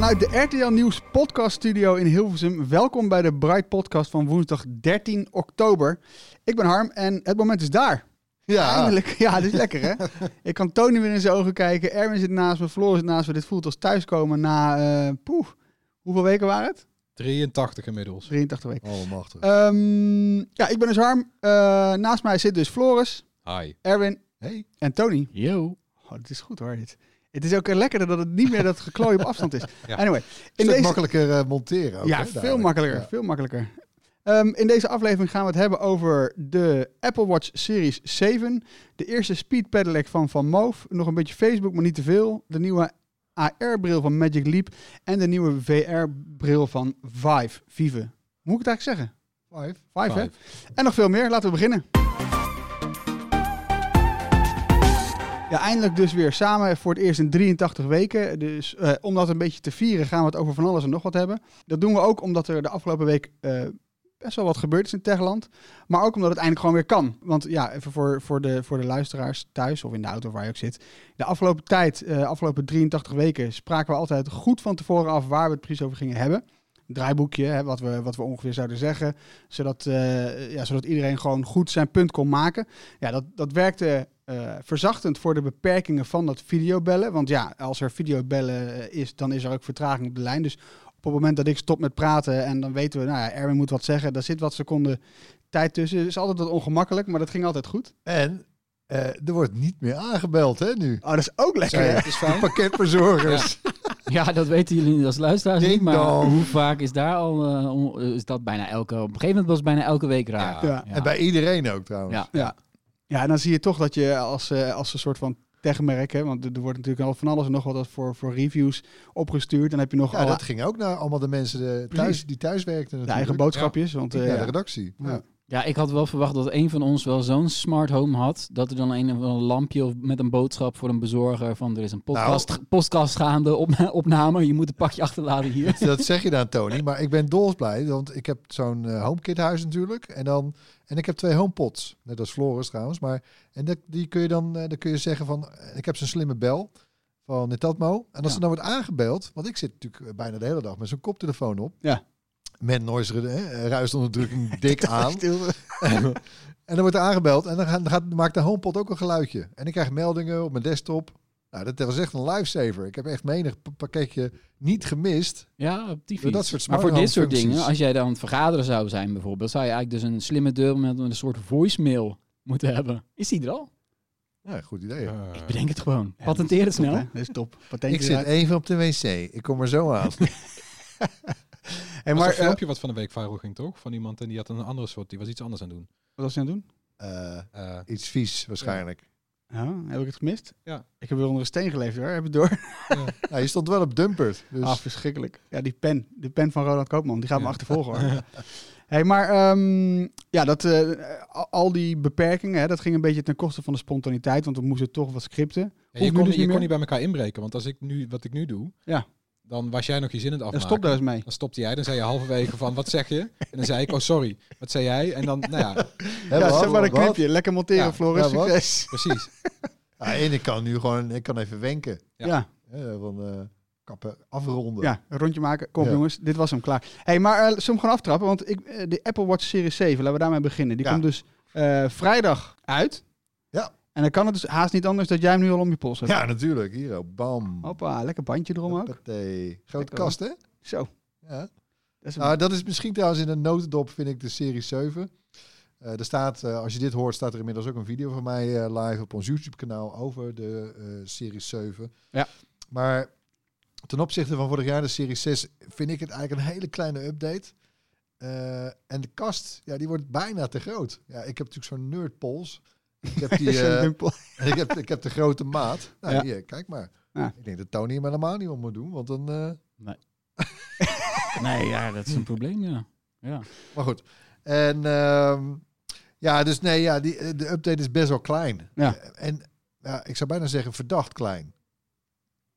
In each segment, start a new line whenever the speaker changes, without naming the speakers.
Vanuit de RTL Nieuws podcast studio in Hilversum. Welkom bij de Bright podcast van woensdag 13 oktober. Ik ben Harm en het moment is daar.
Ja,
Eindelijk. Ja, dit is lekker hè. Ik kan Tony weer in zijn ogen kijken. Erwin zit naast me, Floor zit naast me. Dit voelt als thuiskomen na, eh poeh, hoeveel weken waren het?
83 inmiddels.
83 weken.
Allemachtig.
Ehm, ja, ik ben dus Harm. Eh, naast mij zit dus Floris,
Hi.
Erwin
Hey.
en Tony.
Yo.
Oh, dit is goed hoor, dit. Het is ook lekkerder dat het niet meer dat geklooi op afstand is.
Ja.
Anyway, in deze...
makkelijker eh, monteren ook,
ja,
hè,
veel
dadelijk.
makkelijker,
Ja.
veel makkelijker. Ehm, in deze aflevering gaan we het hebben over de Apple Watch Series 7. De eerste speed pedelec van Van Moof. Nog een beetje Facebook, maar niet te veel. De nieuwe AR-bril van Magic Leap. En de nieuwe VR-bril van Vive. Vive. Hoe moet ik het eigenlijk zeggen?
Five.
Vive, hè?
Five.
En nog veel meer. Laten we beginnen. Ja, eindelijk dus weer samen voor het eerst in 83 weken. Dus eh, om dat een beetje te vieren gaan we het over van alles en nog wat hebben. Dat doen we ook omdat er de afgelopen week eh, best wel wat gebeurd is in Techland. Maar ook omdat het eindelijk gewoon weer kan. Want ja, even voor, voor, de, voor de luisteraars thuis of in de auto waar je ook zit. De afgelopen tijd, eh afgelopen 83 weken, spraken we altijd goed van tevoren af waar we het precies over gingen hebben. Draaiboekje, hè, wat, we, wat we ongeveer zouden zeggen. Zodat, ja, zodat iedereen gewoon goed zijn punt kon maken. Ja, dat, dat werkte eh, verzachtend voor de beperkingen van dat videobellen. Want ja, als er videobellen eh, is, dan is er ook vertraging op de lijn. Dus op het moment dat ik stop met praten en dan weten we, nou ja, Erwin moet wat zeggen, daar zit wat seconden tijd tussen. Het is altijd wat ongemakkelijk, maar dat ging altijd goed.
En eh, er wordt niet meer aangebeld, hè, nu.
Oh, dat is ook lekker.
is fijn. Pakketbezorgers.
Ja, dat weten jullie niet als luisteraars
Ding
niet, maar
dong.
hoe vaak is daar al, eh, is dat bijna elke, op een gegeven moment was het bijna elke week raar.
Ja.
En bij iedereen ook trouwens.
Ja.
Ja. en dan zie je toch dat je als, eh, als een soort van techmerk, hè, want er wordt natuurlijk al van alles en nog wat voor, voor reviews opgestuurd. Dan heb je nog
Ja,
alle,
dat ging ook naar allemaal de mensen de, thuis, die thuis werkten
de
natuurlijk.
eigen boodschapjes. Want,
Ja,
eh,
de
ja.
redactie.
Ja.
Ja, ik had wel verwacht dat een van ons wel zo'n smart home had. Dat er dan een, of ander lampje of met een boodschap voor een bezorger. Van er is een podcast, podcast gaande, op, opname. Je moet een pakje achterlaten hier.
Dat zeg je dan, Tony. Maar ik ben dolblij, want ik heb zo'n eh, HomeKit huis natuurlijk. En, dan, en ik heb twee HomePods. Net als Floris trouwens. Maar, en dat, die kun je dan, eh, dan kun je zeggen van... eh, Ik heb zo'n slimme bel van Netatmo. En als
Ja.
er dan wordt aangebeld... Want ik zit natuurlijk eh, bijna de hele dag met zo'n koptelefoon op.
Ja.
Met noise hè, ruisonderdrukking dik aan. En dan wordt er aangebeld en dan, gaat, dan gaat, maakt de HomePod ook een geluidje. En ik krijg meldingen op mijn desktop. Nou, dat was echt een lifesaver. Ik heb echt menig pakketje niet gemist.
Ja, op die
dat soort
maar voor dit soort
functies.
dingen, als jij dan aan het vergaderen zou zijn bijvoorbeeld, zou je eigenlijk dus een slimme deur met een soort voicemail moeten hebben. Is die er al?
Ja, goed idee.
Ik bedenk het gewoon. Patenteer het snel.
Top? Dat is top. Patentje
Ik zit even op de wc. Ik kom er zo aan.
Hey,
maar een
eh,
filmpje wat van de week viral ging, toch? Van iemand en die had een andere soort, die was iets anders aan het doen.
wat was je aan het doen?
Eh,
Eh,
iets vies waarschijnlijk.
Ja, heb ik het gemist?
Ja.
Ik heb weer onder een steen geleefd hoor. Heb het door?
Nou, je stond wel op Dumpert. Dus
Ah, verschrikkelijk. Ja, die pen. De pen van Roland Koopman. Die gaat me
Ja.
achtervolgen hoor. hey, maar ehm, ja, dat, eh, al- die beperkingen, hè, dat ging een beetje ten koste van de spontaniteit. Want we moesten toch wat scripten.
ja, je kon,
dus
je
niet
kon niet bij elkaar inbreken, want als ik nu, wat ik nu doe,
Ja.
Dan was jij nog je zin in het
En
afmaken.
stop daar eens mee.
Dan stopte jij, dan zei je halverwege van, wat zeg je? En dan zei ik, oh sorry, wat zei jij? En dan, nou ja,
ja, zeg maar een
Wat?
knipje. Lekker monteren,
Ja,
Floris.
ja?
Succes.
precies.
Ja, en ik kan nu gewoon ik kan even wenken.
Ja.
Ja.
Ja.
Hè, van eh, kappen afronden.
een rondje maken. Kom
Ja.
jongens, dit was hem klaar. hey, maar eh zullen we hem gewoon aftrappen? Want ik, eh, de Apple Watch Series 7, laten we daarmee beginnen. Die
Ja.
komt dus eh, vrijdag uit.
Ja.
En dan kan het dus haast niet anders dat jij hem nu al om je pols hebt.
Ja, natuurlijk. Hier, bam.
Hoppa, lekker bandje erom ook.
Hoppatee. Grote kast, hè?
Zo.
Ja.
Dat is een-
Nou, dat is misschien trouwens in een notendop, vind ik, de serie 7. Eh, er staat, eh, als je dit hoort, staat er inmiddels ook een video van mij eh, live op ons YouTube-kanaal over de serie 7.
Ja.
Maar ten opzichte van vorig jaar, de serie 6, vind ik het eigenlijk een hele kleine update. En de kast, ja, die wordt bijna te groot. Ja, ik heb natuurlijk zo'n nerdpols. Ik heb, die, eh, ik, heb, ik heb de grote maat. Nou,
Ja.
hier, kijk maar.
Ja.
Ik denk dat Tony hem helemaal niet om moet doen, want dan... eh,
Nee, ja, dat is een probleem, ja. ja.
Maar goed. En ehm, ja, dus nee, ja, die, eh, de update is best wel klein.
Ja.
En ja, ik zou bijna zeggen verdacht klein.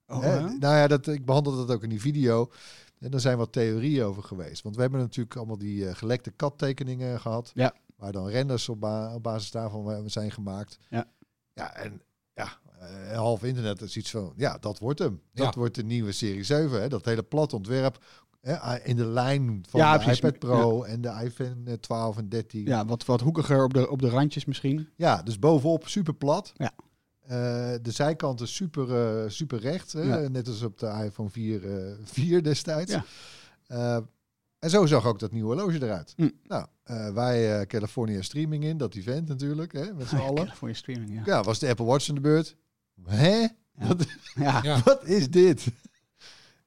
Oh,
Hè?
ja?
Nou ja, dat, ik behandelde dat ook in die video. En er zijn wat theorieën over geweest. Want we hebben natuurlijk allemaal die eh, gelekte kattekeningen gehad.
Ja.
Waar dan renders op, ba- op basis daarvan zijn gemaakt.
Ja.
Ja, en ja, eh, half internet is iets van, ja, dat wordt hem. Dat
Ja.
wordt de nieuwe serie 7. Hè? Dat hele plat ontwerp. Hè? ah, In de lijn van
Ja,
de
precies.
iPad Pro en de iPhone eh, 12 en 13.
Ja, wat, wat hoekiger op de, op de randjes misschien.
Ja, dus bovenop super plat.
Ja.
Eh, de zijkanten super, eh, super recht. Hè? Net als op de iPhone 4, eh 4 destijds.
Ja.
En zo zag ook dat nieuwe horloge eruit.
Hm.
Nou, eh, wij eh, California Streaming in, dat event natuurlijk, hè, met z'n allen.
Voor je streaming, ja.
Ja, was de Apple Watch in de beurt. Hè?
Ja.
Wat,
Ja,
Ja.
wat is dit?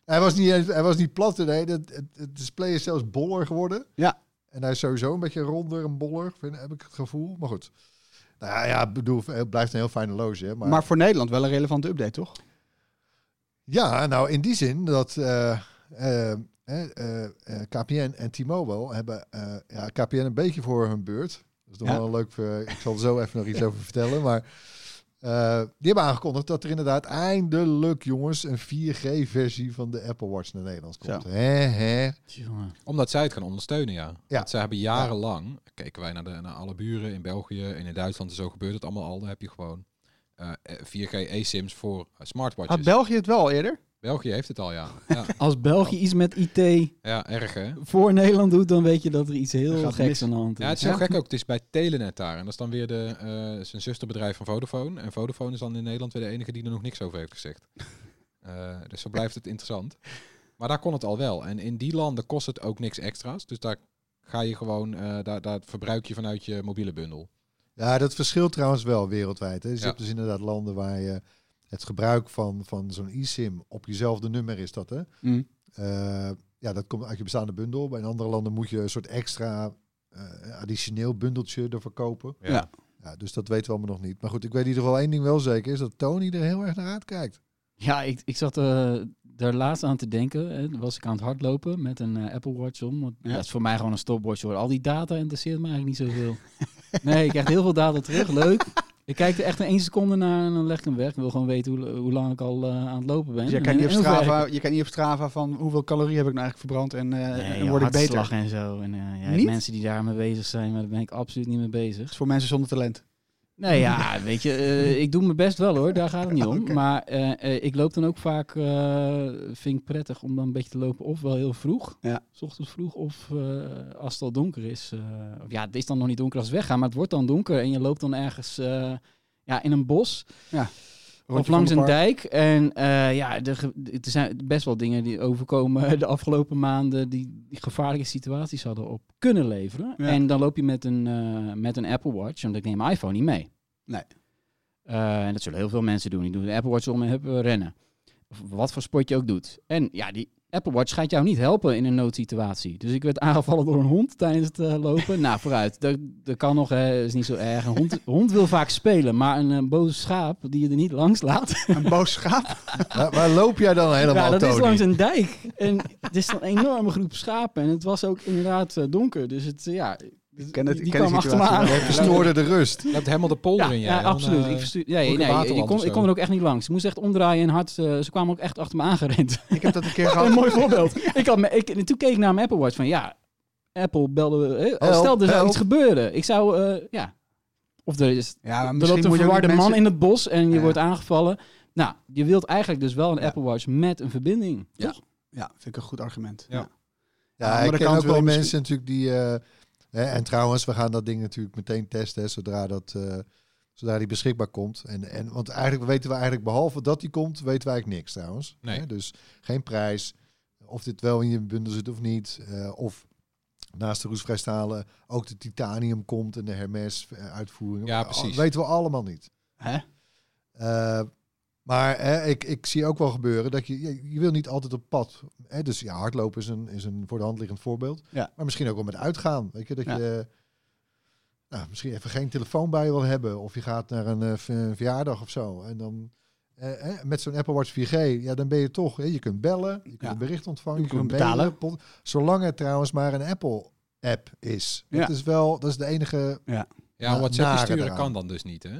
Hij was niet, hij was niet plat. Nee, het, het, het display is zelfs boller geworden.
Ja.
En hij is sowieso een beetje ronder en boller, vind, heb ik het gevoel. Maar goed. Nou ja, ja, ik bedoel, het blijft een heel fijn horloge. Hè, maar,
maar voor Nederland wel een relevante update, toch?
ja, nou in die zin dat eh, KPN en T-Mobile hebben eh, ja, KPN een beetje voor hun beurt. Dat is nog
Ja.
wel een leuk. eh, ik zal er zo even nog iets over vertellen. Maar eh, die hebben aangekondigd dat er inderdaad eindelijk, jongens, een 4G-versie van de Apple Watch naar Nederland komt.
Zo.
Hè, hè.
Jongen.
Omdat zij het gaan ondersteunen, ja.
Ja.
Want zij hebben jarenlang, keken wij naar, de, naar alle buren in België en in Duitsland en zo gebeurt het allemaal al. Dan heb je gewoon eh, eh, 4G eSIMs voor eh, smartwatches.
Had België het wel eerder?
België heeft het al, ja. Ja,
Als België iets met IT
ja erg hè.
voor Nederland doet, dan weet je dat er iets heel geks
mis.
aan de hand is.
Ja, het is heel gek ook. Het is bij Telenet daar. En dat is dan weer de, eh, zijn zusterbedrijf van Vodafone. En Vodafone is dan in Nederland weer de enige die er nog niks over heeft gezegd. Eh, dus zo blijft het interessant. Maar daar kon het al wel. En in die landen kost het ook niks extra's. Dus daar ga je gewoon, eh, daar, daar verbruik je vanuit je mobiele bundel.
Ja, dat verschilt trouwens wel wereldwijd. Hè. Dus je hebt dus inderdaad landen waar je het gebruik van, van zo'n eSIM op jezelfde nummer is dat, hè?
Hm.
Eh, ja, dat komt uit je bestaande bundel. Bij andere landen moet je een soort extra eh, additioneel bundeltje ervoor kopen.
Ja.
Ja, dus dat weten we allemaal nog niet. Maar goed, ik weet in ieder geval één ding wel zeker, is dat Tony er heel erg naar uitkijkt.
Ja, ik, ik zat eh daar laatst aan te denken. Hè. Was ik aan het hardlopen met een Apple Watch om. Want
Ja.
Dat is voor mij gewoon een stopwatch hoor. Al die data interesseert me eigenlijk niet zoveel. nee, ik krijg heel veel data terug. Leuk. Ik kijk er echt in één seconde naar en dan leg ik hem weg. Ik wil gewoon weten hoe, hoe lang ik al eh, aan het lopen ben.
Dus
En-
kijkt niet op Strava, je kijkt niet op Strava van hoeveel calorieën heb ik nou eigenlijk verbrand en, eh,
Nee,
en
joh,
word ik beter.
en zo. En, eh, ja, je mensen die daarmee bezig zijn, maar daar ben ik absoluut niet mee bezig.
Is voor mensen zonder talent.
Nee, ja, weet je, eh, ik doe mijn best wel hoor, daar gaat het niet om. Maar eh, eh, ik loop dan ook vaak, vind ik prettig om dan een beetje te lopen of wel heel vroeg,
Ja.
s ochtends vroeg, of als het al donker is. of ja, het is dan nog niet donker als we weggaan, maar het wordt dan donker en je loopt dan ergens ja, in een bos of langs een dijk. En eh, ja, er, er zijn best wel dingen die overkomen de afgelopen maanden die, die gevaarlijke situaties hadden op kunnen leveren.
Ja.
En dan loop je met een, eh, met een Apple Watch, want ik neem mijn iPhone niet mee.
Nee.
Eh, en dat zullen heel veel mensen doen. Die doen de Apple Watch om en hebben rennen. Of wat voor sport je ook doet. En ja, die Apple Watch gaat jou niet helpen in een noodsituatie. Dus ik werd aangevallen door een hond tijdens het eh, lopen. nou, vooruit. Dat, dat kan nog, hè. is niet zo erg. Een hond, een hond wil vaak spelen, maar een eh, boze schaap die je er niet langs laat.
Een boos schaap.
waar, waar loop jij dan helemaal,
ja, dat
Tony?
is langs een dijk. En het is een enorme groep schapen. En het was ook inderdaad eh, donker. Dus het, eh, ja...
ken het-
die
ik
die
ken de
kwam achter me aan.
verstoorde de rust.
Je hebt helemaal de polder
Ja,
in je.
ja
Dan,
absoluut.
eh,
ik
moet
nee,
ik
kon, ik kon er ook echt niet langs. Ik moest echt omdraaien en hard. eh, ze kwamen ook echt achter me aangerend.
Ik heb dat een keer
een
gehad.
mooi voorbeeld. ik had me, ik, en toen keek ik naar mijn Apple Watch van ja, Apple belde. eh,
Help,
stel er zou
help.
iets gebeuren. Ik zou eh, ja. Of er is
Ja,
er
misschien
loopt een
moet je ook
verwarde man
mensen-
in het bos en je
Ja.
wordt aangevallen. Nou, je wilt eigenlijk dus wel een
Ja.
Apple Watch met een verbinding.
Ja.
toch?
Ja, vind ik een goed argument.
Ja.
Ja.
Ik ken ook wel mensen natuurlijk die... eh, en trouwens, we gaan dat ding natuurlijk meteen testen. Hè, zodra dat, eh, zodra die beschikbaar komt. En, en, want eigenlijk weten we eigenlijk, behalve dat die komt, weten we eigenlijk niks trouwens.
Nee.
Hè? Dus geen prijs, of dit wel in je bundel zit of niet. eh, of naast de roestvrijstalen ook de titanium komt en de Hermes uitvoering.
Ja, precies.
weten we allemaal niet.
Hè?
Eh, maar hè, ik, ik zie ook wel gebeuren dat je, je, je wil niet altijd op pad. Hè, dus ja, hardlopen is een, is een voor de hand liggend voorbeeld.
Ja.
Maar misschien ook wel met uitgaan. Weet je, dat
Ja.
je nou, misschien even geen telefoon bij je wil hebben. Of je gaat naar een eh, ver- verjaardag of zo. En dan eh, hè, met zo'n Apple Watch 4G, ja, dan ben je toch. Hè, je kunt bellen, je kunt
Ja.
een bericht ontvangen,
Je
je kunt
betalen.
Zolang het trouwens maar een Apple app is.
Ja.
Dat is wel, dat is de enige
Ja,
Na-
WhatsApp sturen
eraan.
kan dan dus niet, hè?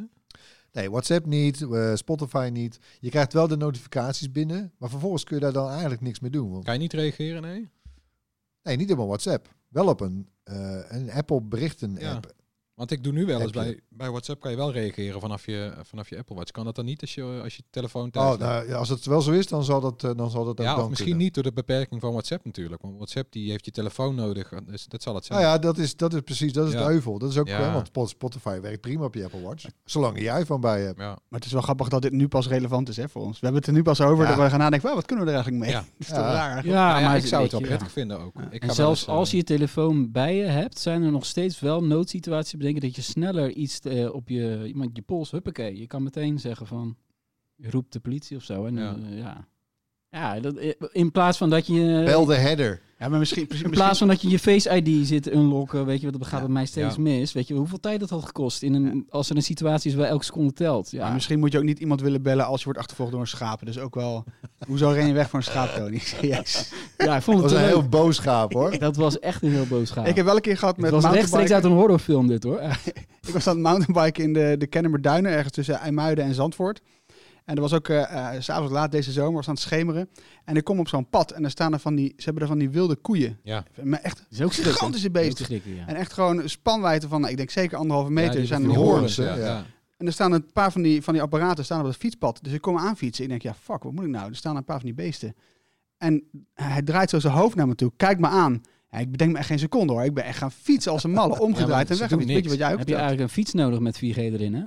Nee, WhatsApp niet, eh, Spotify niet. Je krijgt wel de notificaties binnen, maar vervolgens kun je daar dan eigenlijk niks mee doen. Want,
Kan je niet reageren, nee?
nee, niet op een WhatsApp. Wel op een, eh, een Apple berichten app.
Want ik doe nu wel eens bij, bij WhatsApp kan je wel reageren vanaf je, vanaf je Apple Watch. Kan dat dan niet als je, als je telefoon thuis
Oh, nou, ja, als het wel zo is, dan zal dat, eh, dan zal dat
Ja,
dan
of misschien
kunnen.
niet door de beperking van WhatsApp natuurlijk. Want WhatsApp die heeft je telefoon nodig. Dus dat zal het zijn.
Nou ja, dat is, dat is precies, dat is
Ja.
het euvel. Dat is ook,
Ja.
want Spot- Spotify werkt prima op je Apple Watch. Zolang je je iPhone bij je hebt.
Ja.
Maar het is wel grappig dat dit nu pas relevant is hè, voor ons. We hebben het er nu pas over
Ja.
dat we gaan nadenken, "Wow, wat kunnen we er eigenlijk mee?
Ja.
Dat is toch raar eigenlijk?
Ja,
Nou ja,
maar
ik zou het wel prettig vinden ook. Ik ga
En zelfs
eens, eh,
als je je telefoon bij je hebt, zijn er nog steeds wel noodsituaties bedenken dat je sneller iets eh, op je, iemand je pols, huppakee. Je kan meteen zeggen van, je roept de politie of zo. En,
Ja.
ja. Ja. Dat, eh, in plaats van dat je...
Bel de header.
Ja, maar misschien, misschien,
In plaats van dat je je Face ID zit te unlocken, weet je, wat dat gaat
Ja.
bij mij steeds
Ja.
mis. Weet je, hoeveel tijd dat had gekost in een, als er een situatie is waar elke seconde telt. Ja,
Maar misschien moet je ook niet iemand willen bellen als je wordt achtervolgd door een schaap. Dus ook wel, hoezo ren je weg voor een schaap, Tony? Yes.
ja, ik vond
Dat
het
was een heel boos schaap hoor.
Dat was echt een heel boos gaaf.
Ik heb wel een keer gehad
het
met
was rechtstreeks uit een horrorfilm dit hoor.
Ik was aan het mountainbiken in de, de Kennemer Duinen, ergens tussen IJmuiden en Zandvoort. En er was ook, eh eh, s'avonds laat deze zomer, was aan het schemeren. En ik kom op zo'n pad en er staan er van die, ze hebben er van die wilde koeien.
Ja.
Maar echt
is ook
gigantische beesten.
schrikken, ja.
En echt gewoon een spanwijdte van, nou, ik denk zeker anderhalve meter,
ja, die
zijn die horens. En er staan een paar van die, van die apparaten staan op het fietspad. Dus ik kom aanfietsen. Ik denk, ja, fuck, wat moet ik nou? Er staan een paar van die beesten. En hij draait zo zijn hoofd naar me toe. Kijkt me aan. Ja, ik bedenk me echt geen seconde hoor. Ik ben echt gaan fietsen als een malle. Omgedraaid en weg. Weet je wat jij ook
Heb je eigenlijk een fiets nodig met 4G erin, hè?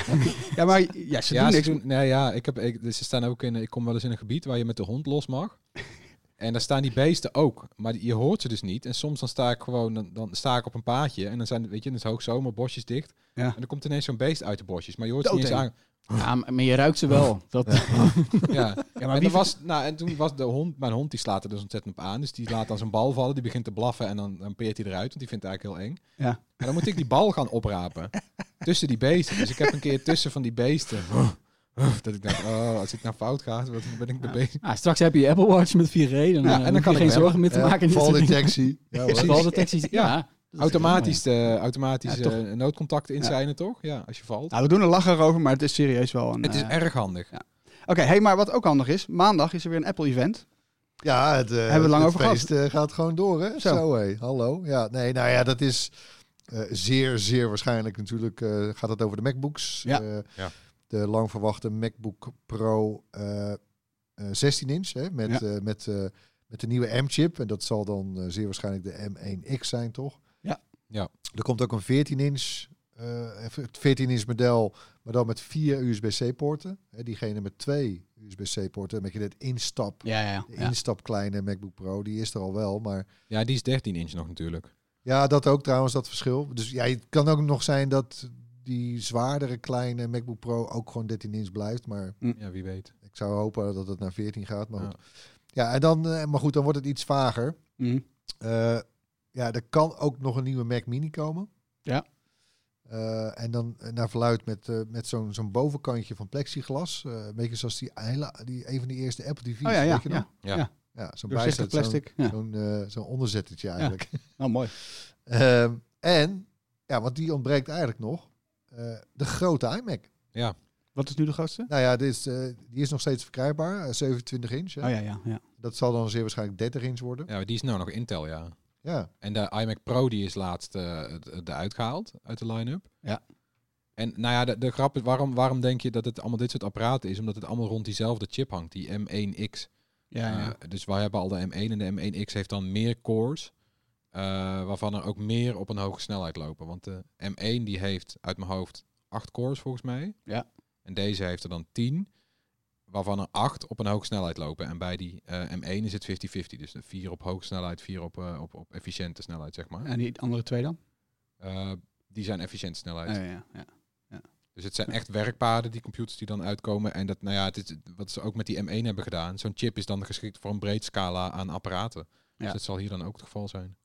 Ja, maar ja, ze
Ja,
doen
ze
niks.
doen- nee, ja, ik heb, ik, dus ze staan ook in. Ik kom wel eens in een gebied waar je met de hond los mag. En daar staan die beesten ook, maar je hoort ze dus niet. En soms dan sta ik gewoon, dan, dan sta ik op een paadje en dan zijn, weet je, het is hoogzomer, bosjes dicht.
Ja.
En dan komt ineens zo'n beest uit de bosjes, maar je hoort ze niet eens aan.
Ja, maar je ruikt ze wel. Dat,
Ja.
Ja, maar
en, er was, nou, en toen was de hond, mijn hond die slaat er dus ontzettend op aan. Dus die laat dan zijn bal vallen, die begint te blaffen en dan, dan peert hij eruit, want die vindt het eigenlijk heel eng.
Ja.
En dan moet ik die bal gaan oprapen tussen die beesten. Dus ik heb een keer tussen van die beesten, dat ik dacht, oh, als ik nou fout ga, wat ben ik de beest.
ah, straks heb je Apple Watch met 4G. Dan,
Ja,
eh,
en dan
je
kan ik
geen zorgen meer te maken. dingen.
Valdetectie. Ja.
Valdetectie. Ja.
Automatisch, eh automatisch
Ja, toch.
eh, noodcontacten inzijnen, toch? Ja, als je valt.
Nou, we doen er lachen over, maar het is serieus wel een...
het is
eh,
erg handig.
ja. Oké, hey, maar wat ook handig is. Maandag is er weer een Apple-event.
Ja, het, eh,
we lang
het
over gehad.
feest eh, gaat gewoon door, hè?
Zo.
Zo, hé. Hallo. Ja, nee, nou ja, dat is eh, zeer, zeer waarschijnlijk natuurlijk eh, gaat het over de MacBooks.
Ja.
Eh,
Ja.
De lang verwachte MacBook Pro eh, eh, 16 inch, hè? Met,
Ja.
eh, met, eh, met de nieuwe M-chip. En dat zal dan zeer waarschijnlijk de M1X zijn, toch?
Ja.
Er komt ook een 14 inch, eh, het 14 inch model, maar dan met vier USB-C poorten. Hè, diegene met twee USB-C poorten, met je net instap
Ja, ja,
de instap kleine MacBook Pro, die is er al wel. Maar
Ja, die is 13 inch nog natuurlijk.
ja, dat ook trouwens, dat verschil. Dus ja, het kan ook nog zijn dat die zwaardere kleine MacBook Pro ook gewoon 13 inch blijft. Maar
Ja, wie weet.
ik zou hopen dat het naar 14 gaat. Maar
Ja.
goed. Ja, en dan, eh, maar goed, dan wordt het iets vager.
Mhm.
Eh, ja, er kan ook nog een nieuwe Mac Mini komen.
Ja.
Eh, en dan eh, naar verluid met, eh, met zo'n zo'n bovenkantje van plexiglas. Eh, een beetje zoals die, hele, die een van die eerste Apple TV's.
Oh ja, ja,
weet je nog?
ja.
Ja.
Ja, zo'n bijzet, zo'n
plastic. Ja.
zo'n eh, zo'n onderzettertje eigenlijk.
Nou, mooi.
Ehm, en, ja, want die ontbreekt eigenlijk nog. eh, de grote iMac.
Ja.
Wat is nu de grootste?
Nou ja, dit is, eh, die is nog steeds verkrijgbaar. eh, 27 inch. hè.
Oh ja, ja, ja.
Dat zal dan zeer waarschijnlijk 30 inch worden.
ja, die is nou nog Intel, ja.
Ja.
En de iMac Pro die is laatst eh, de- eruit gehaald uit de line-up.
Ja.
En nou ja, de, de grap is, waarom, waarom denk je dat het allemaal dit soort apparaten is? Omdat het allemaal rond diezelfde chip hangt, die M1X.
Ja, ja.
Eh, dus wij hebben al de M1 en de M1X heeft dan meer cores. eh, waarvan er ook meer op een hoge snelheid lopen. Want de M1 die heeft uit mijn hoofd acht cores volgens mij.
Ja.
En deze heeft er dan 10, waarvan er acht op een hoge snelheid lopen. En bij die eh, M1 is het 50-50. Dus vier op hoge snelheid, vier op, eh, op, op efficiënte snelheid, zeg maar.
En die andere twee dan?
Eh, die zijn efficiënte snelheid.
Ja, ja, ja.
Dus het zijn echt werkpaden, die computers die dan uitkomen. En dat, nou ja, het is, wat ze ook met die M1 hebben gedaan. Zo'n chip is dan geschikt voor een breed scala aan apparaten.
Ja.
Dus dat zal hier dan ook het geval zijn.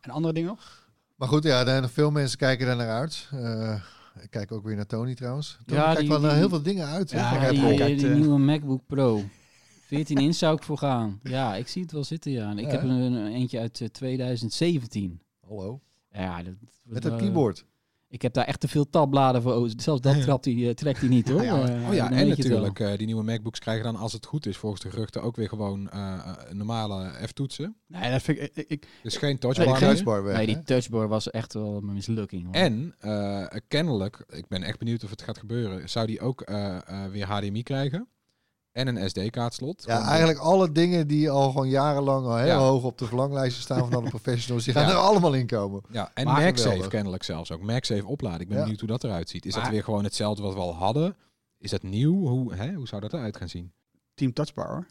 En andere dingen nog?
Maar goed, ja, er, veel mensen kijken daar naar uit. Eh, ik kijk ook weer naar Tony trouwens. Tony
Ja,
kijkt
die-
wel naar
die-
heel veel dingen uit.
Ja,
Apple.
die, die
eh,
nieuwe MacBook Pro. 14 inch zou ik voor gaan. Ja, ik zie het wel zitten, ja. Ik
Ja.
heb een, een eentje uit eh, 2017.
Hallo.
Ja, dat,
Met een
eh,
keyboard.
Ik heb daar echt te veel tabbladen voor. Zelfs dat trapt hij, eh, trekt hij niet, hoor.
Ja, ja.
Eh,
Oh ja, en natuurlijk, eh, die nieuwe MacBooks krijgen dan, als het goed is, volgens de geruchten ook weer gewoon normale F-toetsen.
Nee, dat vind ik... ik, ik
Dus geen
Nee,
touchbar.
weg.
Nee,
hè?
die touchbar was echt wel een mislukking. Hoor.
En eh, kennelijk, ik ben echt benieuwd of het gaat gebeuren, zou die ook eh, eh, weer HDMI krijgen. En een SD-kaartslot.
Ja, eigenlijk alle dingen die al gewoon jarenlang al heel
Ja.
hoog op de verlanglijsten staan van alle professionals, die gaan
Ja.
er allemaal in komen.
Ja, en
Maar
MagSafe
geweldig.
kennelijk zelfs ook. MagSafe opladen. Ik ben
Ja.
benieuwd hoe dat eruit ziet. Is dat weer gewoon hetzelfde wat we al hadden? Is dat nieuw? Hoe, hè? hoe zou dat eruit gaan zien?
Team Touchbar hoor.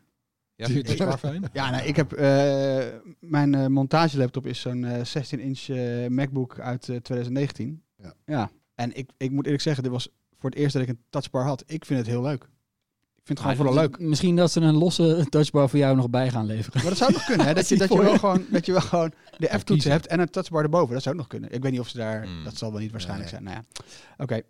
Ja, vind je het zwaar fijn?
Ja, nou, ik heb... eh, mijn eh, montagelaptop is zo'n eh 16-inch eh, MacBook uit eh, 2019.
Ja.
ja. En ik, ik moet eerlijk zeggen, dit was voor het eerst dat ik een touchbar had. Ik vind het heel leuk. Ik vind het gewoon vooral leuk.
Misschien dat ze een losse touchbar voor jou nog bij gaan leveren.
Maar dat zou nog kunnen, hè? Dat je, dat je, wel gewoon, dat je wel gewoon de F-toetsen hebt en een touchbar erboven. Dat zou ook nog kunnen. Ik weet niet of ze daar...
Hmm.
Dat zal wel niet waarschijnlijk
Nee.
zijn. Nou ja. Oké.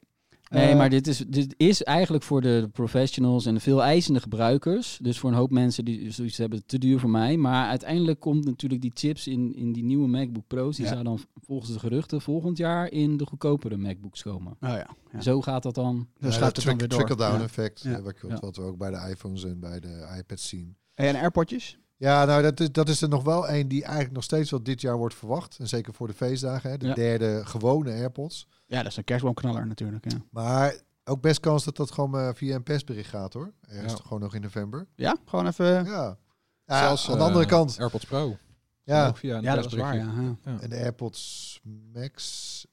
Nee,
Eh,
maar dit is, dit is eigenlijk voor de professionals en de veel eisende gebruikers. Dus voor een hoop mensen die zoiets hebben, te duur voor mij. Maar uiteindelijk komt natuurlijk die chips in, in die nieuwe MacBook Pro's. Die
Ja.
zou dan volgens de geruchten volgend jaar in de goedkopere MacBooks komen.
Oh ja. ja.
Zo gaat dat dan.
Dus
Ja,
gaat
dat
het dan weer door.
trickle-down
Ja.
effect,
Ja.
eh, wat, wat, we ook bij de iPhones en bij de iPads zien.
Hey, en AirPodjes?
Ja, nou, dat is, dat is er nog wel een die eigenlijk nog steeds wel dit jaar wordt verwacht. En zeker voor de feestdagen, hè, de
Ja.
derde gewone AirPods.
Ja, dat is een kerstboomknaller natuurlijk. Ja,
Maar ook best kans dat dat gewoon eh, via een persbericht gaat, hoor. Ergens
Ja.
gewoon nog in november.
ja gewoon even...
Ja. ja
Zelfs,
aan de
eh,
andere kant.
AirPods Pro.
Ja,
Ook via een
Ja, dat is waar, ja.
en de AirPods Max...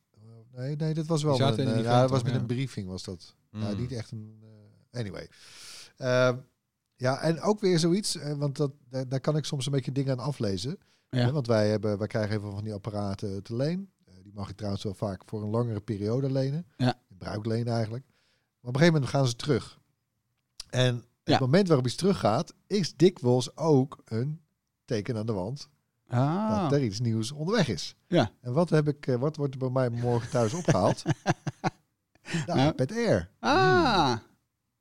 Nee, nee, dat was wel een, eh, ja, dat was met
ja.
een briefing, was dat. Ja,
Mm.
niet echt een... eh, anyway. Ehm, ja, en ook weer zoiets, eh, want dat, daar, daar kan ik soms een beetje dingen aan aflezen.
Ja.
Hè, want wij, hebben, wij krijgen even van die apparaten te leen. Eh, die mag ik trouwens wel vaak voor een langere periode lenen.
Ja.
Bruiklenen eigenlijk. Maar op een gegeven moment gaan ze terug. En het
Ja.
moment waarop iets teruggaat, is dikwijls ook een teken aan de wand
Ah.
dat er iets nieuws onderweg is.
Ja.
En wat, heb ik, eh, wat wordt er bij mij morgen thuis opgehaald? de
Nou.
iPad Air.
Ah.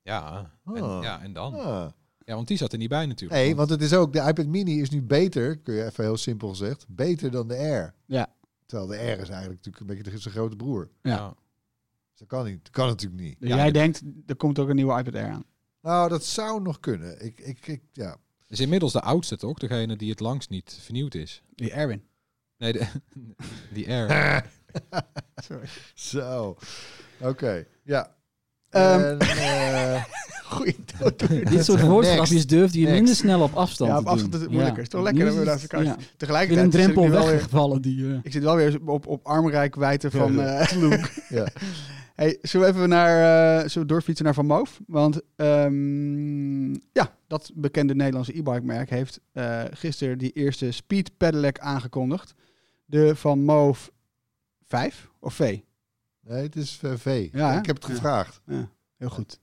Ja, en,
Oh.
ja, en dan?
Ah.
Ja, want die zat er niet bij natuurlijk.
Nee, want het is ook, de iPad Mini is nu beter, kun je even heel simpel gezegd, beter dan de Air.
Ja.
Terwijl de Air is eigenlijk natuurlijk een beetje de- zijn grote broer.
Ja.
Dus dat kan niet. Dat kan natuurlijk niet.
Dus
Ja,
jij denkt, er komt ook een nieuwe iPad Air aan.
Nou, dat zou nog kunnen. Ik, ik, ik, ja.
is inmiddels de oudste toch? Degene die het langst niet vernieuwd is.
Die Erwin.
Nee, de, die Air.
Sorry.
Zo. Oké. Ja.
Ehm.
En, eh,
Goeie dood.
Dit soort woordgrapjes durfde je
Next.
minder snel op afstand
Ja,
te
op afstand
doen.
is het moeilijker. Het is toch lekker dat we daar
ja.
elkaar-
Ik ben
Tegelijkertijd
een
zit ik
drempel
wel weer,
weggevallen die... eh,
ik zit wel weer op, op armrijkwijde van
Ja,
eh Luke.
ja.
Hey, zullen we even naar, eh, zullen we doorfietsen naar Van Moof? Want ehm, ja, dat bekende Nederlandse e-bike merk heeft eh, gisteren die eerste Speed Pedelec aangekondigd. De Van Moof 5 of V?
Nee, het is V.
Ja,
ik heb het gevraagd.
Ja, heel goed.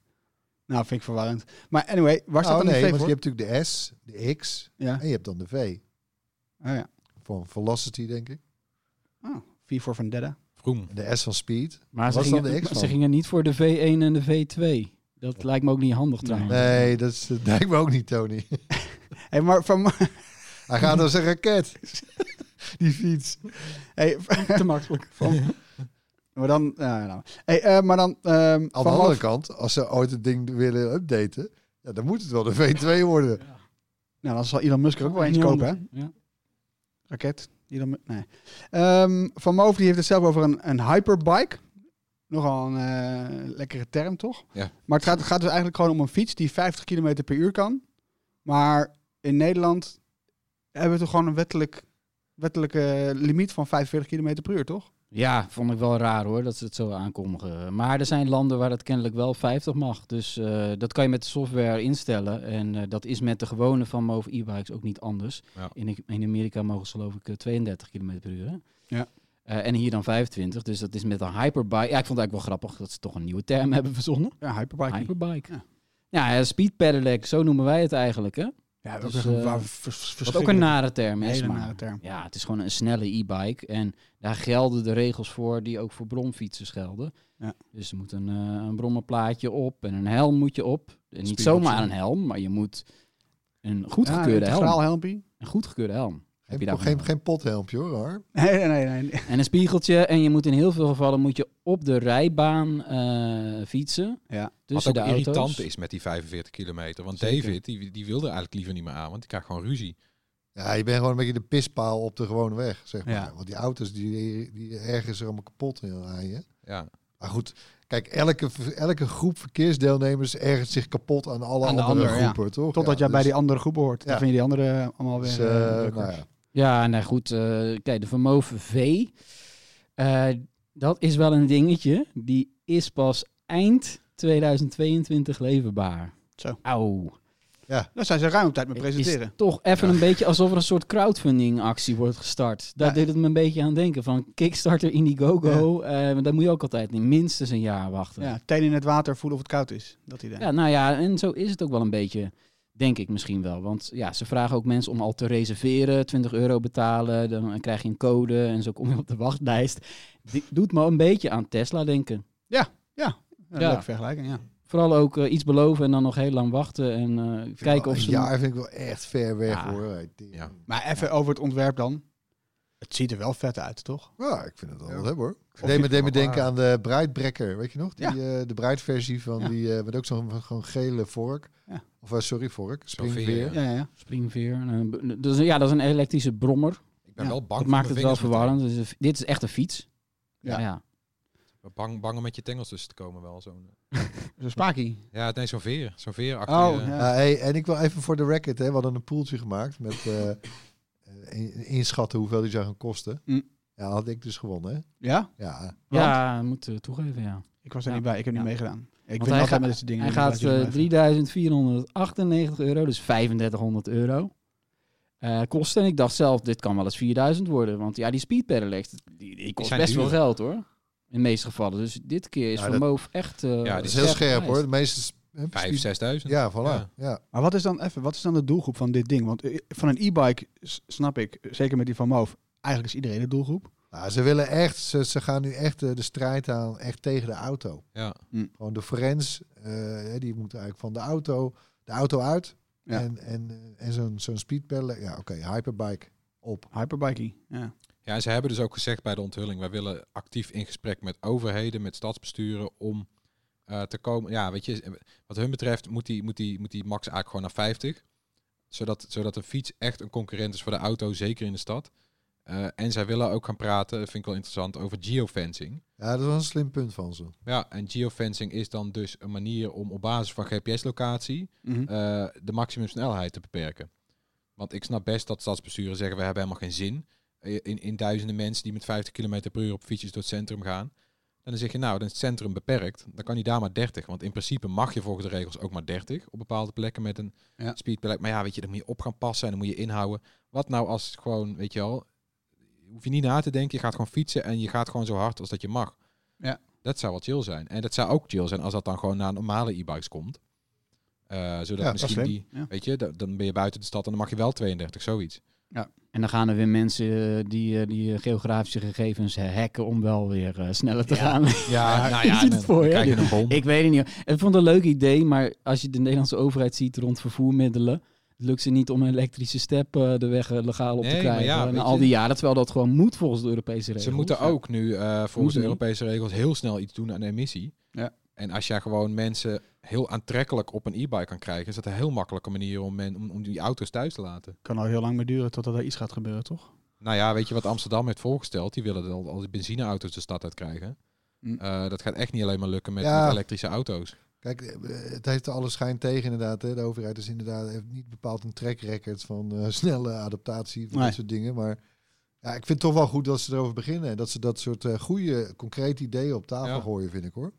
Nou, vind ik verwarrend. Maar anyway, waar staat
Nou,
dan
nee,
de V
want
voor?
je hebt natuurlijk de S, de X
Ja,
en je hebt dan de V.
oh, ja.
Van Velocity, denk ik.
Oh, V voor Vendetta.
Vroom.
De S van Speed.
Maar ze gingen,
de X
ze gingen niet voor de V1 en de V2. Dat lijkt me ook niet handig trouwens.
Nee, dat, is, dat lijkt me ook niet, Tony.
Hey, maar van,
Hij gaat als een raket. Die fiets.
hey,
Te makkelijk.
van, maar dan, ja, nou. hey, eh, maar dan ehm,
Aan de andere kant, als ze ooit het ding willen updaten, ja, dan moet het wel de V2 worden.
Nou, dan zal Elon Musk er ook wel eens kopen, hè?
Ja.
Raket. Elon nee. Ehm, Van Moof die heeft het zelf over een, een hyperbike. Nogal een eh, lekkere term, toch?
Ja.
Maar het gaat, het gaat dus eigenlijk gewoon om een fiets die 50 km per uur kan. Maar in Nederland hebben we toch gewoon een wettelijk, wettelijke limiet van 45 km per uur, toch?
Ja, vond ik wel raar hoor, dat ze het zo aankondigen. Maar er zijn landen waar het kennelijk wel 50 mag. Dus eh, dat kan je met de software instellen. En eh, dat is met de gewone van Move e-bikes ook niet anders.
Ja.
In, in Amerika mogen ze geloof ik eh, 32 km per uur. hè?
Ja.
Eh, en hier dan 25. Dus dat is met een hyperbike. Ja, ik vond het eigenlijk wel grappig dat ze toch een nieuwe term hebben verzonnen.
Ja, hyperbike.
Hyperbike.
Ja.
Ja, ja speed pedelec, zo noemen wij het eigenlijk. Hè?
Ja, dat
Dus,
is echt een
eh, Wat ook een nare term is.
hele
maar-
nare term.
Ja, het is gewoon een snelle e-bike. En daar gelden de regels voor die ook voor bromfietsers gelden.
Ja.
Dus er moet een, een brommerplaatje op en een helm moet je op. En niet zomaar een helm, maar je moet een
Ja,
goedgekeurde
een
helm. Een goedgekeurde helm. Heb je
Geen,
daar
geen, geen pothelmpje hoor, hoor.
Nee, nee, nee. nee.
En een spiegeltje. En je moet in heel veel gevallen moet je op de rijbaan eh, fietsen.
Ja.
Wat
Tussen
ook
de auto's.
irritant is met die 45 kilometer. Want
Zeker.
David, die, die wilde er eigenlijk liever niet meer aan, want die krijgt gewoon ruzie.
Ja, je bent gewoon een beetje de pispaal op de gewone weg, zeg maar.
Ja.
Want die auto's, die, die ergens er allemaal kapot in aan je.
Ja,
Maar goed, kijk, elke, elke groep verkeersdeelnemers ergert zich kapot aan alle
Aan
andere
ja.
groepen, toch?
Totdat
Ja,
jij bij
dus-
die andere groep hoort. Dan
Ja.
vind je die andere allemaal weer...
dus,
eh,
eh, nou ja.
Ja, nou goed. eh, kijk, de Vermove V. eh, dat is wel een dingetje. Die is pas eind 2022 leverbaar.
Zo.
Auw.
Daar zijn ze ruim op tijd mee presenteren.
is toch even een beetje alsof er een soort crowdfunding actie wordt gestart. Daar
Ja.
deed het me een beetje aan denken. Van Kickstarter, Indiegogo. eh daar moet je ook altijd niet minstens een jaar wachten.
Ja, teen in het water voelen of het koud is. Dat idee.
Ja, nou ja, en zo is het ook wel een beetje, denk ik misschien wel. Want ja, ze vragen ook mensen om al te reserveren, 20 euro betalen, dan krijg je een code en zo kom je op de wachtlijst. Die doet me een beetje aan Tesla denken.
Ja,
Ja.
Leuke vergelijking, ja.
Vooral ook eh, iets beloven en dan nog heel lang wachten en eh, kijken
wel-
of ze...
Een jaar vind ik wel echt ver weg
Ja.
hoor.
Ja.
Maar even over het ontwerp dan. Het ziet er wel vet uit, toch?
Ja, ik vind het wel
Ja.
wat hebben hoor. Deed me, deed me
maar-
denken aan de bruidbrekker, weet je nog? Die,
Ja.
eh, de bruidversie van
Ja.
die, eh, met ook zo'n gewoon gele vork.
Ja.
Of eh, sorry, vork. Springveer.
veer,
Ja, ja.
Springveer. Dus ja, dat is een elektrische brommer.
Ik ben
Ja,
wel bang
Dat maakt het wel verwarrend. Dus, dit is echt een fiets.
Ja.
Ja, ja.
Bang, bang om met je tengels tussen te komen wel. Zo'n,
Zo'n spakie.
ja, nee, zo'n veer. Zo'n veer
Oh,
achter je-
ja.
Hey, en ik wil even voor de record, hè, we hadden een poeltje gemaakt met inschatten hoeveel die zou gaan kosten.
Mm.
Ja, had ik dus gewonnen, hè?
Ja?
Ja,
ja moet toegeven, ja.
Ik was er
Ja.
niet bij. Ik heb niet meegedaan. Ik
Want
ben
hij
altijd
gaat-
met deze dingen.
Hij
die
gaat
jullie
eh,
even.
3498 euro, dus 3500 euro. eh, kosten. En ik dacht zelf, dit kan wel eens 4000 worden. Want ja, die speed pedelecs, die, die kost best wel
duur.
geld hoor. In de meeste gevallen. Dus dit keer is
Ja, dat-
Moof echt... eh,
Ja,
dat
dit
is heel scherp hoor.
prijs.
De meeste...
Vijf, zesduizend.
Ja, voilà.
Ja.
Ja.
Maar wat is dan even, wat is dan de doelgroep van dit ding? Want eh, van een e-bike snap ik, zeker met die van Moof, eigenlijk is iedereen de doelgroep.
Nou, ze willen echt, ze, ze gaan nu echt eh, de strijd aan, echt tegen de auto.
Ja.
Gewoon de forens, eh, die moeten eigenlijk van de auto, de auto uit.
Ja.
En, en, eh, en zo'n zo'n speedpedal, ja oké, hyperbike op.
Hyperbikey. Ja.
Ja, en ze hebben dus ook gezegd bij de onthulling, wij willen actief in gesprek met overheden, met stadsbesturen, om eh, te komen. Ja, weet je, wat hun betreft moet die, moet die, moet die max eigenlijk gewoon naar 50. Zodat, zodat een fiets echt een concurrent is voor de auto, zeker in de stad. Eh, en zij willen ook gaan praten, vind ik wel interessant, over geofencing.
Ja, dat is wel een slim punt van ze.
Ja, en geofencing is dan dus een manier om op basis van GPS-locatie eh, de maximumsnelheid te beperken. Want ik snap best dat stadsbesturen zeggen, we hebben helemaal geen zin eh, in, in duizenden mensen die met 50 km per uur op fietsjes door het centrum gaan. En dan zeg je, nou, dan is het centrum beperkt. Dan kan hij daar maar 30. Want in principe mag je volgens de regels ook maar 30 op bepaalde plekken met een
Ja.
speedbeleid. Maar ja, weet je, dan moet je op gaan passen en dan moet je inhouden. Wat nou als het gewoon, weet je wel, hoef je niet na te denken. Je gaat gewoon fietsen en je gaat gewoon zo hard als dat je mag.
Ja.
Dat zou wel chill zijn. En dat zou ook chill zijn als dat dan gewoon naar normale e-bikes komt. Eh, zodat
Ja,
misschien die,
Ja.
weet je, da- dan ben je buiten de stad en dan mag je wel 32, zoiets.
En dan gaan er weer mensen eh, die, eh, die eh, geografische gegevens hacken om wel weer sneller te gaan.
Ja, nou
je ziet het voor je.
je.
Ik weet het niet. Ik vond het een leuk idee, maar als je de Nederlandse overheid ziet rond vervoermiddelen, lukt ze niet om een elektrische step de weg legaal op te
Nee,
krijgen.
ja,
na al
je-
die jaren, terwijl dat gewoon moet volgens de Europese regels.
Ze moeten ook nu volgens de. Europese regels heel snel iets doen aan de emissie.
Ja.
En als jij gewoon mensen heel aantrekkelijk op een e-bike kan krijgen, is dat een heel makkelijke manier om, men, om, om die auto's thuis te laten.
Kan al heel lang meer duren totdat er iets gaat gebeuren, toch?
Nou ja, weet je wat Amsterdam heeft voorgesteld? Die willen al, al die benzineauto's de stad uit krijgen.
Hm.
Eh, dat gaat echt niet alleen maar lukken met,
Ja.
met elektrische auto's.
Kijk, eh, het heeft er alle schijn tegen inderdaad. Hè. De overheid is inderdaad heeft niet bepaald een track record van eh, snelle adaptatie van
Nee.
dat soort dingen. Maar Ja, ik vind het toch wel goed dat ze erover beginnen. En dat ze dat soort eh, goede, concrete ideeën op tafel
Ja.
gooien, vind ik hoor.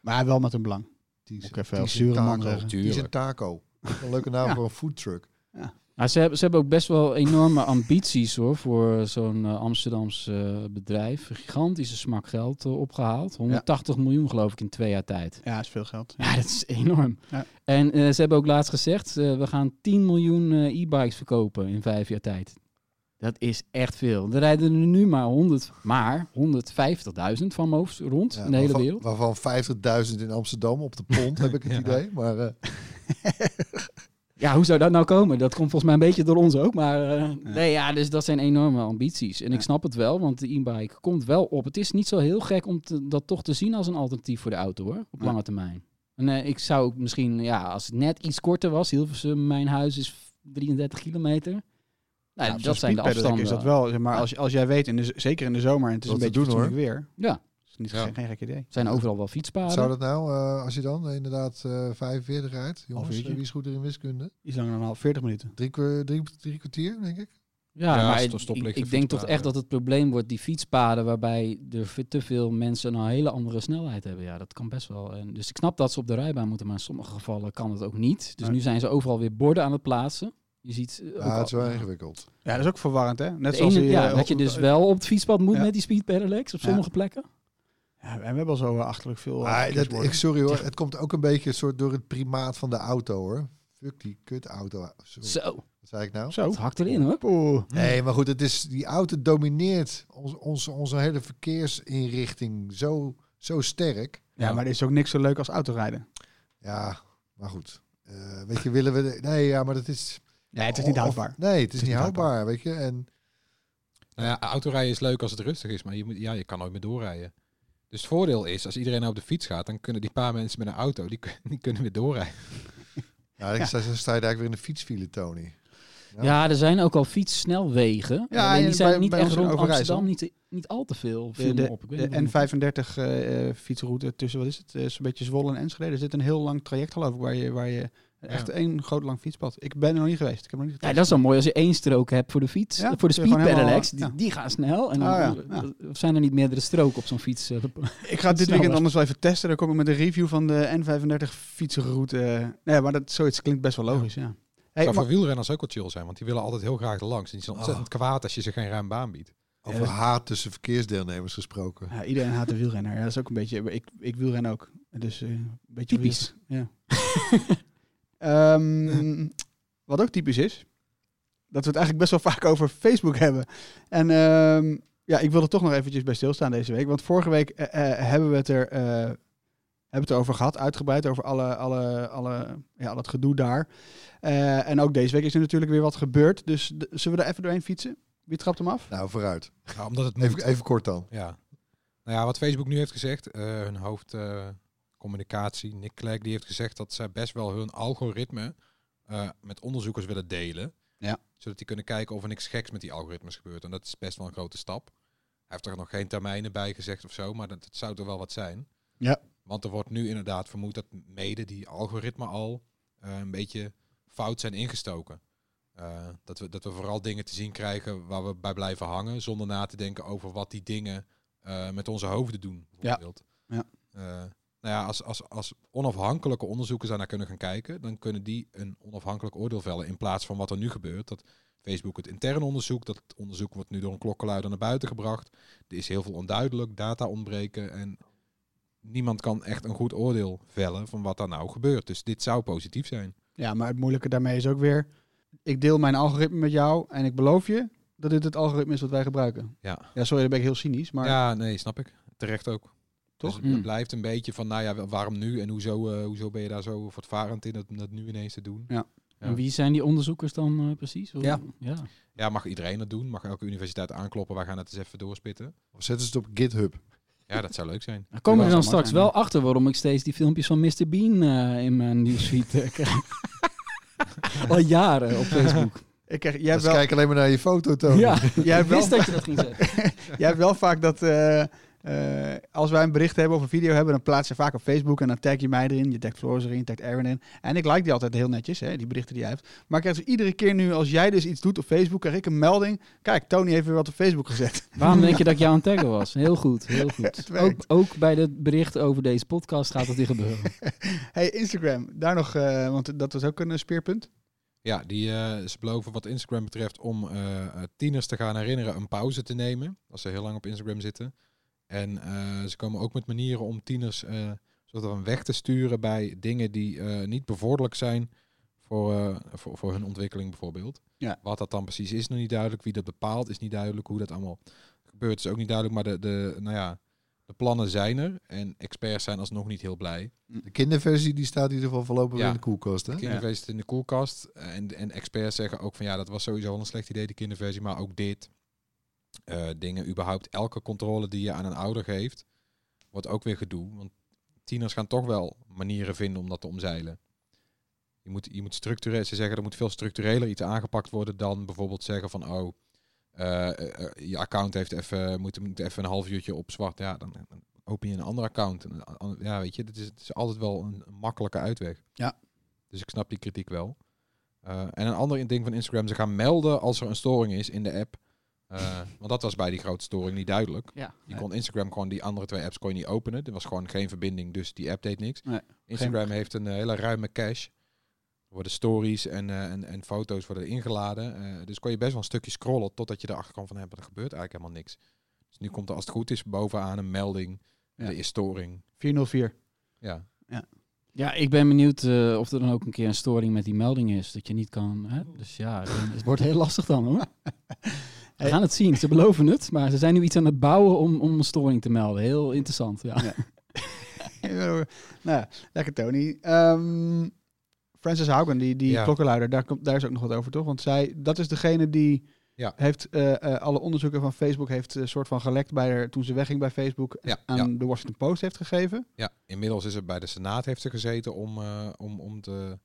Maar wel met een belang.
Die
Ook even als
die
zure man
taco.
zeggen.
Die is een taco. Een leuke naam
Ja.
voor een foodtruck.
Maar ze hebben, ze hebben ook best wel enorme ambities hoor voor zo'n eh, Amsterdams eh, bedrijf. Een gigantische smak geld eh, opgehaald. 180 miljoen geloof ik in twee jaar tijd.
Ja, is veel geld.
Ja, dat is enorm.
Ja.
En ze hebben ook laatst gezegd, eh, we gaan 10 miljoen e-bikes verkopen in vijf jaar tijd. Dat is echt veel. Er rijden er nu maar, 100, maar 150.000 van hoofd rond
Ja,
in de hele
waarvan,
wereld.
Waarvan 50.000 in Amsterdam op de pont, heb ik het
Ja.
idee. Maar eh,
Ja, hoe zou dat nou komen? Dat komt volgens mij een beetje door ons ook. Maar eh, nee, ja, dus dat zijn enorme ambities. En ik snap het wel, want de e-bike komt wel op. Het is niet zo heel gek om te- dat toch te zien als een alternatief voor de auto hoor, op
Ja.
lange termijn. En eh, ik zou misschien, ja, als het net iets korter was, Hilversum, mijn huis is 33 kilometer. Nou,
Ja,
dat zijn de afstanden.
Is dat wel, zeg maar als, als jij weet, in de, zeker in de zomer, en het is een beetje fatsoenlijk weer.
Ja,
is niet,
Ja.
geen, geen gek idee.
er zijn overal wel fietspaden.
zou dat nou, eh, als je dan inderdaad eh 45 rijdt, jongens, eh, wie is goed er in wiskunde?
Iets langer dan een half, 40 minuten.
Drie, drie, drie kwartier, denk ik.
Ja,
Ja,
maar ik,
het
ik, ik denk toch echt dat het probleem wordt die fietspaden waarbij er te veel mensen een hele andere snelheid hebben. Ja, dat kan best wel. En dus ik snap dat ze op de rijbaan moeten, maar in sommige gevallen kan het ook niet. Dus
Nee.
nu zijn ze overal weer borden aan het plaatsen. Je ziet eh, ook
Ja, het is wel
al-
ingewikkeld.
Ja, dat is ook verwarrend, hè? Net
de
zoals
ene-
die,
ja,
eh,
dat je dus wel op het fietspad moet
Ja.
met die speed pedelecs op
Ja.
sommige plekken.
Ja, en we hebben al zo achterlijk veel.
Maar dat, ik, sorry hoor, het komt ook een beetje een soort door het primaat van de auto hoor. Fuck die kut auto. Sorry,
Zo,
Wat zei ik nou?
Zo.
het hakt erin hoor.
Oeh.
Nee, maar goed, het is, die auto domineert ons, onze, onze hele verkeersinrichting zo, zo sterk.
Ja, maar er is ook niks zo leuk als autorijden.
Ja, maar goed. Eh, weet je, willen we... de- nee, ja, maar dat is...
Nee, het is niet
of-
houdbaar.
Nee, het is, niet
niet
houdbaar, weet je. En
Nou ja, autorijden is leuk als het rustig is, maar je, moet, ja, je kan nooit meer doorrijden. Dus het voordeel is, als iedereen nou op de fiets gaat, dan kunnen die paar mensen met een auto, die, kun- die kunnen weer doorrijden.
ja, dan sta, sta je eigenlijk weer in de fietsfile, Tony. Ja.
Ja, er zijn ook al fietssnelwegen.
Ja,
die zijn
bij-
niet
bij
echt rond
Overijssel.
Amsterdam niet, niet al te veel.
De,
op. Ik weet
de
niet hoe-
N35 eh, eh, fietsroute tussen, wat is het? Eh, is een beetje Zwolle en Enschede. Er zit een heel lang traject geloof ik, waar je, waar je echt één groot lang fietspad. Ik ben er nog niet geweest. Ik heb nog niet
Ja, dat is dan mooi als je één strook hebt voor de fiets.
Ja,
voor de speed pedelecs. Die,
ja.
die gaan snel. En dan,
Oh, ja, ja.
Of zijn er niet meerdere stroken op zo'n fiets? eh,
Ik ga dit
Sneller.
weekend anders wel even testen. Dan kom ik met een review van de N35 fietsroute. Nee, maar dat, zoiets klinkt best wel logisch, ja. Hey,
zou
maar-
voor wielrenners ook wel chill zijn, want die willen altijd heel graag langs. En die zijn ontzettend kwaad als je ze geen ruim baan biedt.
Over haat tussen verkeersdeelnemers gesproken.
ja, iedereen haat de wielrenner. Ja, dat is ook een beetje... Ik, ik wielren ook. Dus eh, een beetje...
Typisch.
wiel- Ja. Ehm, wat ook typisch is, dat we het eigenlijk best wel vaak over Facebook hebben. En ehm, ja, ik wil er toch nog eventjes bij stilstaan deze week. Want vorige week eh, eh, hebben we het er... eh, hebben het erover gehad, uitgebreid over alle, alle, alle, ja, al het gedoe daar. Eh, en ook deze week is er natuurlijk weer wat gebeurd. Dus zullen we er even doorheen fietsen? Wie trapt hem af?
Nou, vooruit.
Ja, omdat het.
Even, even kort dan.
Ja. Nou ja, wat Facebook nu heeft gezegd, eh, hun hoofd eh, communicatie, Nick Clegg, die heeft gezegd dat zij best wel hun algoritme eh, met onderzoekers willen delen.
Ja.
Zodat die kunnen kijken of er niks geks met die algoritmes gebeurt. En dat is best wel een grote stap. Hij heeft er nog geen termijnen bij gezegd of zo, maar dat, dat zou er wel wat zijn.
Ja.
Want er wordt nu inderdaad vermoed dat mede die algoritme al eh, een beetje fout zijn ingestoken. Eh, dat, we, dat we vooral dingen te zien krijgen waar we bij blijven hangen, zonder na te denken over wat die dingen met onze hoofden doen. Bijvoorbeeld.
Ja.
Eh, nou ja, als, als, als onafhankelijke onderzoekers daar naar kunnen gaan kijken, dan kunnen die een onafhankelijk oordeel vellen in plaats van wat er nu gebeurt. Dat Facebook het intern onderzoekt, dat het onderzoek wordt nu door een klokkenluider naar buiten gebracht. Er is heel veel onduidelijk, data ontbreken en niemand kan echt een goed oordeel vellen van wat daar nou gebeurt. Dus dit zou positief zijn.
Ja, maar het moeilijke daarmee is ook weer... Ik deel mijn algoritme met jou en ik beloof je dat dit het algoritme is wat wij gebruiken.
Ja,
Ja, sorry, dan ben ik heel cynisch, maar...
ja nee, snap ik. Terecht ook.
Toch?
Dus het
Mm.
blijft een beetje van, nou ja, waarom nu en hoezo, eh, hoezo ben je daar zo voortvarend in dat, om dat nu ineens te doen?
Ja.
En wie zijn die onderzoekers dan eh, precies?
Ja.
ja.
Ja, mag iedereen dat doen? Mag elke universiteit aankloppen? Wij gaan het eens even doorspitten.
Of zetten ze het op GitHub.
Ja, dat zou leuk zijn.
Dan komen we dan straks wel achter waarom ik steeds die filmpjes van Mr. Bean eh, in mijn nieuwsfeed eh, krijg. Al jaren op Facebook.
Ik krijg, jij,
ze
wel,
kijken alleen maar naar je foto, Tony.
Ja,
jij,
ik
hebt wel,
wist dat je dat ging zeggen.
jij hebt wel vaak dat, eh, Eh, als wij een bericht hebben of een video hebben, dan plaats je vaak op Facebook en dan tag je mij erin. Je tagt Floris erin, je tagt Aaron in. En ik like die altijd heel netjes, hè, die berichten die jij hebt. Maar ik krijg dus iedere keer nu, als jij dus iets doet op Facebook, krijg ik een melding. Kijk, Tony heeft weer wat op Facebook gezet.
Waarom denk je dat ik jou aan het taggen was? Heel goed, heel goed.
Het
Ook, ook bij de berichten over deze podcast gaat dat weer gebeuren.
Hey, Instagram, daar nog, eh, want dat was ook een eh, speerpunt.
Ja, die, eh, ze beloven wat Instagram betreft om tieners te gaan herinneren een pauze te nemen. Als ze heel lang op Instagram zitten. En eh, ze komen ook met manieren om tieners soort van weg te sturen bij dingen die eh, niet bevorderlijk zijn voor, voor, voor hun ontwikkeling bijvoorbeeld.
Ja.
Wat dat dan precies is nog niet duidelijk. Wie dat bepaalt is niet duidelijk. Hoe dat allemaal gebeurt is ook niet duidelijk. Maar de, de, nou ja, de plannen zijn er. En experts zijn alsnog niet heel blij.
De kinderversie die staat in ieder geval voorlopig
Ja.
in de koelkast. Hè?
Kinderversie zit in de koelkast. En, en experts zeggen ook van ja, dat was sowieso al een slecht idee, de kinderversie. Maar ook dit. Eh, dingen, überhaupt elke controle die je aan een ouder geeft, wordt ook weer gedoe. Want tieners gaan toch wel manieren vinden om dat te omzeilen. Je moet, je moet structureel, ze zeggen er moet veel structureler iets aangepakt worden dan bijvoorbeeld zeggen van oh, eh, eh, je account heeft even, moet, moet even een half uurtje op zwart. Ja, dan, dan open je een ander account. En, Ja, weet je, het is, het is altijd wel een, makkelijke uitweg.
Ja.
Dus ik snap die kritiek wel. En een ander ding van Instagram, ze gaan melden als er een storing is in de app. Eh, want dat was bij die grote storing niet duidelijk.
Ja.
Je kon Instagram gewoon die andere twee apps kon je niet openen. Er was gewoon geen verbinding, dus die app deed niks.
Nee,
Instagram heeft een eh, hele ruime cache. Er worden stories en, eh, en, en foto's worden ingeladen. Dus kon je best wel een stukje scrollen totdat je erachter kwam van, maar er gebeurt eigenlijk helemaal niks. Dus nu komt er als het goed is bovenaan een melding.
Ja.
Er is storing.
404.
Ja.
Ja, ik ben benieuwd eh, of er dan ook een keer een storing met die melding is. Dat je niet kan. Hè? Dus ja, het wordt heel lastig dan hoor. We gaan het zien. Ze beloven het. Maar ze zijn nu iets aan het bouwen om, om een storing te melden. Heel interessant. Ja.
Ja. nou ja, lekker Tony. Ehm, Francis Haugen, die, die
Ja.
klokkenluider, daar, komt, daar is ook nog wat over, toch? Want zij, dat is degene die
Ja.
heeft eh, eh, alle onderzoeken van Facebook heeft een soort van gelekt bij haar toen ze wegging bij Facebook
Ja,
aan
ja.
de Washington Post heeft gegeven.
Ja, inmiddels is het bij de Senaat heeft ze gezeten om, eh, om, om te,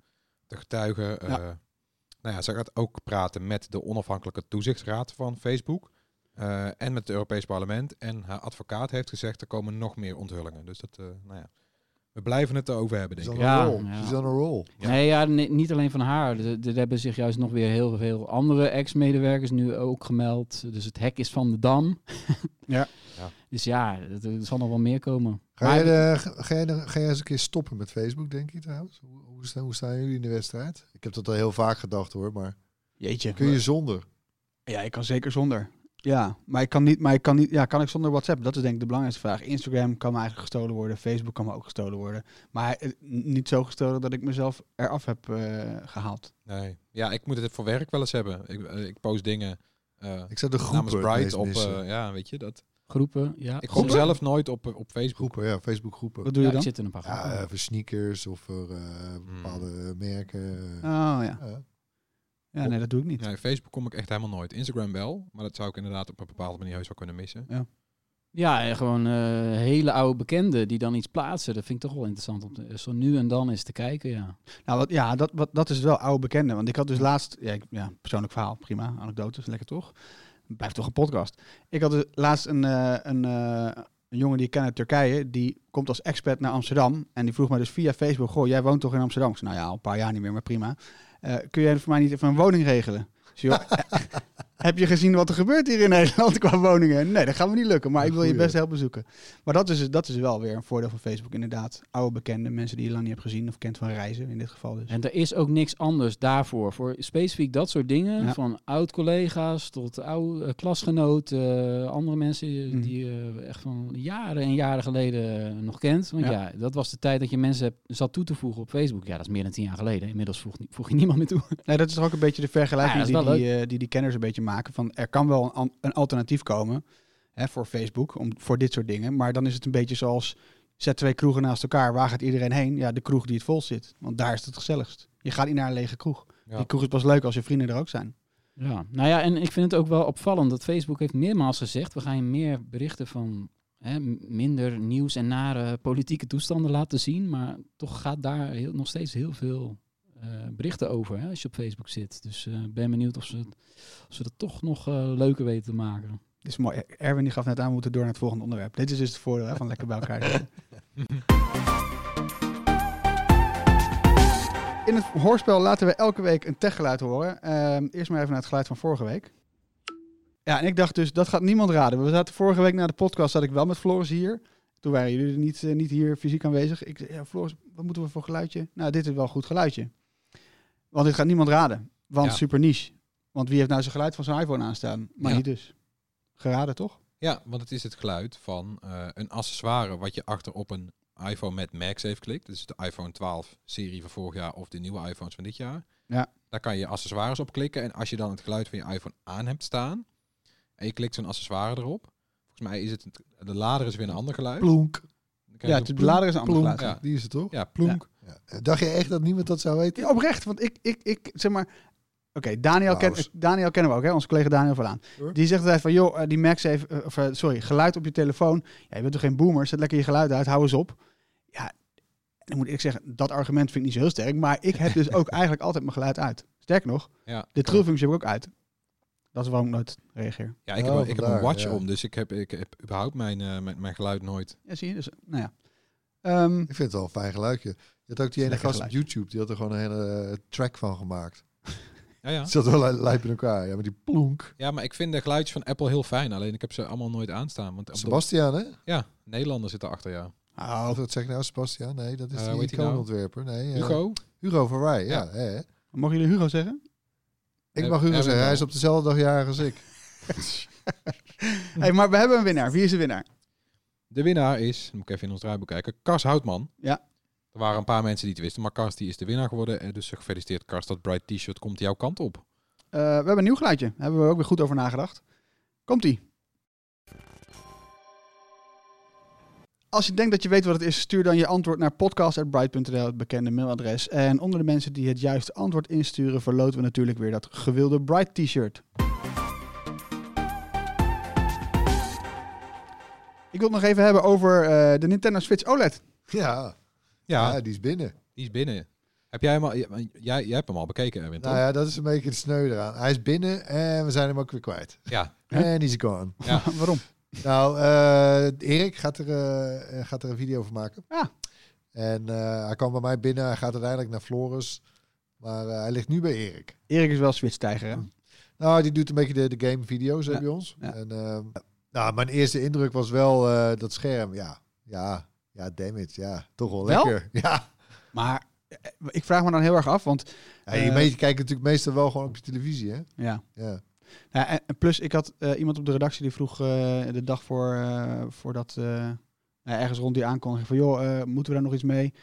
te getuigen. eh,
Ja.
nou ja, ze gaat ook praten met de onafhankelijke toezichtsraad van Facebook. eh, en met het Europees Parlement. En haar advocaat heeft gezegd, er komen nog meer onthullingen. Dus dat, eh, nou ja, we blijven het erover hebben, denk ik.
Ja, ja.
Ze is on a roll.
Ja.
Nee, ja, nee, niet alleen van haar. Er, hebben zich juist nog weer heel veel andere ex-medewerkers nu ook gemeld. Dus het hek is van de dam.
Ja.
Ja.
Dus ja, er, er zal nog wel meer komen.
Ga,
Maar-
jij de, ga, jij de- ga jij eens een keer stoppen met Facebook, denk je trouwens? Hoe, hoe, staan, hoe staan jullie in de wedstrijd? Ik heb dat al heel vaak gedacht hoor, maar
Jeetje.
kun je zonder?
Ja, ik kan zeker zonder. Ja, maar ik kan niet, maar ik kan niet, ja, kan ik zonder WhatsApp? Dat is denk ik de belangrijkste vraag. Instagram kan me eigenlijk gestolen worden, Facebook kan me ook gestolen worden. Maar eh, niet zo gestolen dat ik mezelf eraf heb eh, gehaald.
Nee. Ja, ik moet het voor werk wel eens hebben. Ik, eh, ik post dingen eh,
Ik zou de groepen
Bright op, eh, ja, weet je dat.
Groepen, ja.
Ik kom zelf nooit op, op Facebook.
groepen, ja, Facebook groepen.
Wat doe je
Ja,
dan?
ik zit in een paar groepen.
Ja, voor sneakers of voor eh, bepaalde merken.
Oh ja.
Ja.
Ja, nee, dat doe ik niet.
Nee, Facebook kom ik echt helemaal nooit. Instagram wel, maar dat zou ik inderdaad op een bepaalde manier heus wel kunnen missen.
Ja, en gewoon eh, hele oude bekenden die dan iets plaatsen. Dat vind ik toch wel interessant om te, zo nu en dan eens te kijken, ja.
Nou, wat, ja, dat, wat, dat is wel oude bekende. Want ik had dus laatst, ja, ik, ja persoonlijk verhaal, prima, anekdotes, lekker toch? Blijft toch een podcast. Ik had dus laatst een, eh, een, eh, een jongen die ik ken uit Turkije, die komt als expert naar Amsterdam. En die vroeg mij dus via Facebook, goh, jij woont toch in Amsterdam? Ik zei, nou ja, al een paar jaar niet meer, maar prima. Eh, kun jij voor mij niet even een woning regelen? Eh, heb je gezien wat er gebeurt hier in Nederland qua woningen? Nee, dat gaat me niet lukken, maar ik wil je best helpen zoeken. Maar dat is, dat is wel weer een voordeel van Facebook, inderdaad. Oude bekenden, mensen die je lang niet hebt gezien of kent van reizen, in dit geval dus.
En er is ook niks anders daarvoor. Voor specifiek dat soort dingen,
Ja.
van oud-collega's tot oude eh, klasgenoten, eh, andere mensen
Mhm.
die je echt van jaren en jaren geleden eh, nog kent. Want
Ja.
ja. dat was de tijd dat je mensen hebt, zat toe te voegen op Facebook. Ja, dat is meer dan tien jaar geleden. Inmiddels voeg, voeg je niemand meer toe.
Nee, dat is toch ook een beetje de vergelijking
Ja,
die, die, die die kenners een beetje maken. Van er kan wel een, een alternatief komen hè, voor Facebook, om, voor dit soort dingen. Maar dan is het een beetje zoals, zet twee kroegen naast elkaar, waar gaat iedereen heen? Ja, de kroeg die het vol zit. Want daar is het gezelligst. Je gaat niet naar een lege kroeg.
Ja.
Die kroeg is pas leuk als je vrienden er ook zijn.
Ja, nou ja, en ik vind het ook wel opvallend dat Facebook heeft meermaals gezegd, we gaan je meer berichten van hè, minder nieuws en nare politieke toestanden laten zien, maar toch gaat daar heel, nog steeds heel veel berichten over hè, als je op Facebook zit. Dus eh, ik ben benieuwd of ze, of ze dat toch nog eh, leuker weten te maken.
Dit is mooi. Erwin die gaf net aan, we moeten door naar het volgende onderwerp. Dit is dus het voordeel hè, van lekker bij elkaar zitten. In het hoorspel laten we elke week een techgeluid horen. Ehm, eerst maar even naar het geluid van vorige week. Ja, en ik dacht dus, dat gaat niemand raden. We zaten vorige week na de podcast, zat ik wel met Floris hier. Toen waren jullie niet, eh, niet hier fysiek aanwezig. Ik zei, ja, Floris, wat moeten we voor geluidje? Nou, dit is wel een goed geluidje. Want dit gaat niemand raden. Want
Ja.
super niche. Want wie heeft nou zijn geluid van zijn iPhone aanstaan? Maar
Ja.
niet dus. Geraden, toch?
Ja, want het is het geluid van eh, een accessoire wat je achter op een iPhone met MagSafe klikt. Dus de iPhone 12 serie van vorig jaar of de nieuwe iPhones van dit jaar.
Ja.
Daar kan je accessoires op klikken. En als je dan het geluid van je iPhone aan hebt staan en je klikt zo'n accessoire erop. Volgens mij is het, de lader is weer een ander geluid.
Plonk.
Ja,
een
lader is een ander geluid.
Ja.
Die is het toch?
Ja, plonk.
Ja. Dacht je echt dat niemand dat zou weten?
Ja, oprecht, want ik, ik, ik zeg maar... Oké, Daniel, ken. Daniel kennen we ook, hè? onze collega Daniel van Aan.
Hoor.
Die zegt altijd van, joh, eh, die Max heeft, eh, of, eh, sorry, geluid op je telefoon. Ja, je bent toch geen boomer, zet lekker je geluid uit, hou eens op. Ja, dan moet ik zeggen, dat argument vind ik niet zo heel sterk. Maar ik heb dus ook eigenlijk altijd mijn geluid uit. Sterker nog,
Ja.
de trillfunctie heb ik ook uit. Dat is waarom ik nooit reageer.
Ja, ik,
Oh,
heb, ik heb een watch
ja.
om, dus ik heb, ik heb überhaupt mijn, eh, mijn, mijn geluid nooit.
Ja, zie je? Dus, nou ja. Ehm,
Ik vind het wel een fijn geluidje. Je had ook die ene gast op. YouTube, die had er gewoon een hele eh, track van gemaakt.
Ja, ja.
Zat wel li- lijp in elkaar. Ja, maar die plonk.
ja, maar ik vind de geluidjes van Apple heel fijn. Alleen ik heb ze allemaal nooit aanstaan. Want
Sebastian, hè?
ja, Nederlander zit erachter, ja.
oh,
Of wat zeg ik nou, Sebastian? Nee, dat is
Eh,
die
die nou?
icoonontwerper. Nee, eh,
Hugo?
Hugo van Rij, ja.
Ja.
hè.
mogen jullie Hugo zeggen?
Ik mag Hugo zeggen, hij is op dezelfde dag jarig als ik.
hey, maar we hebben een winnaar. Wie is de winnaar?
De winnaar is, moet ik even in ons draaiboek kijken, Kars Houtman.
Ja.
Er waren een paar mensen die het wisten, maar Kars die is de winnaar geworden. Eh, Dus gefeliciteerd Kars, dat Bright T-shirt komt jouw kant op.
Eh, we hebben een nieuw geluidje. Daar hebben we ook weer goed over nagedacht. Komt-ie. Als je denkt dat je weet wat het is, stuur dan je antwoord naar podcast.bright.nl, het bekende mailadres. En onder de mensen die het juiste antwoord insturen, verloten we natuurlijk weer dat gewilde Bright t-shirt. Ik wil het nog even hebben over eh, de Nintendo Switch OLED.
Ja,
Ja,
ja, die is binnen.
die is binnen. Heb jij hem al, jij, jij hebt hem al bekeken, Erwin, toch?
Nou ja, dat is een beetje de sneu eraan. Hij is binnen en we zijn hem ook weer kwijt.
Ja.
En die is gone.
Ja.
Waarom?
Nou, eh, Erik gaat er, eh, gaat er een video van maken.
Ah.
En eh, hij kwam bij mij binnen. Hij gaat uiteindelijk naar Floris. Maar eh, hij ligt nu bij Erik.
Erik is wel Switch-tijger, hè?
Nou, die doet een beetje de, de game video's hè,
Ja,
bij ons.
ja.
En, ehm, nou, mijn eerste indruk was wel eh, dat scherm. Ja, ja, ja, damn it. Ja, toch wel,
Wel?
lekker. Ja.
Maar eh, ik vraag me dan heel erg af, want
ja je me- kijkt natuurlijk meestal wel gewoon op je televisie, hè?
ja,
Ja.
Ja, en plus, ik had eh, iemand op de redactie die vroeg de dag voor, voordat eh, nou, ergens rond die aankondiging van, joh, moeten we daar nog iets mee?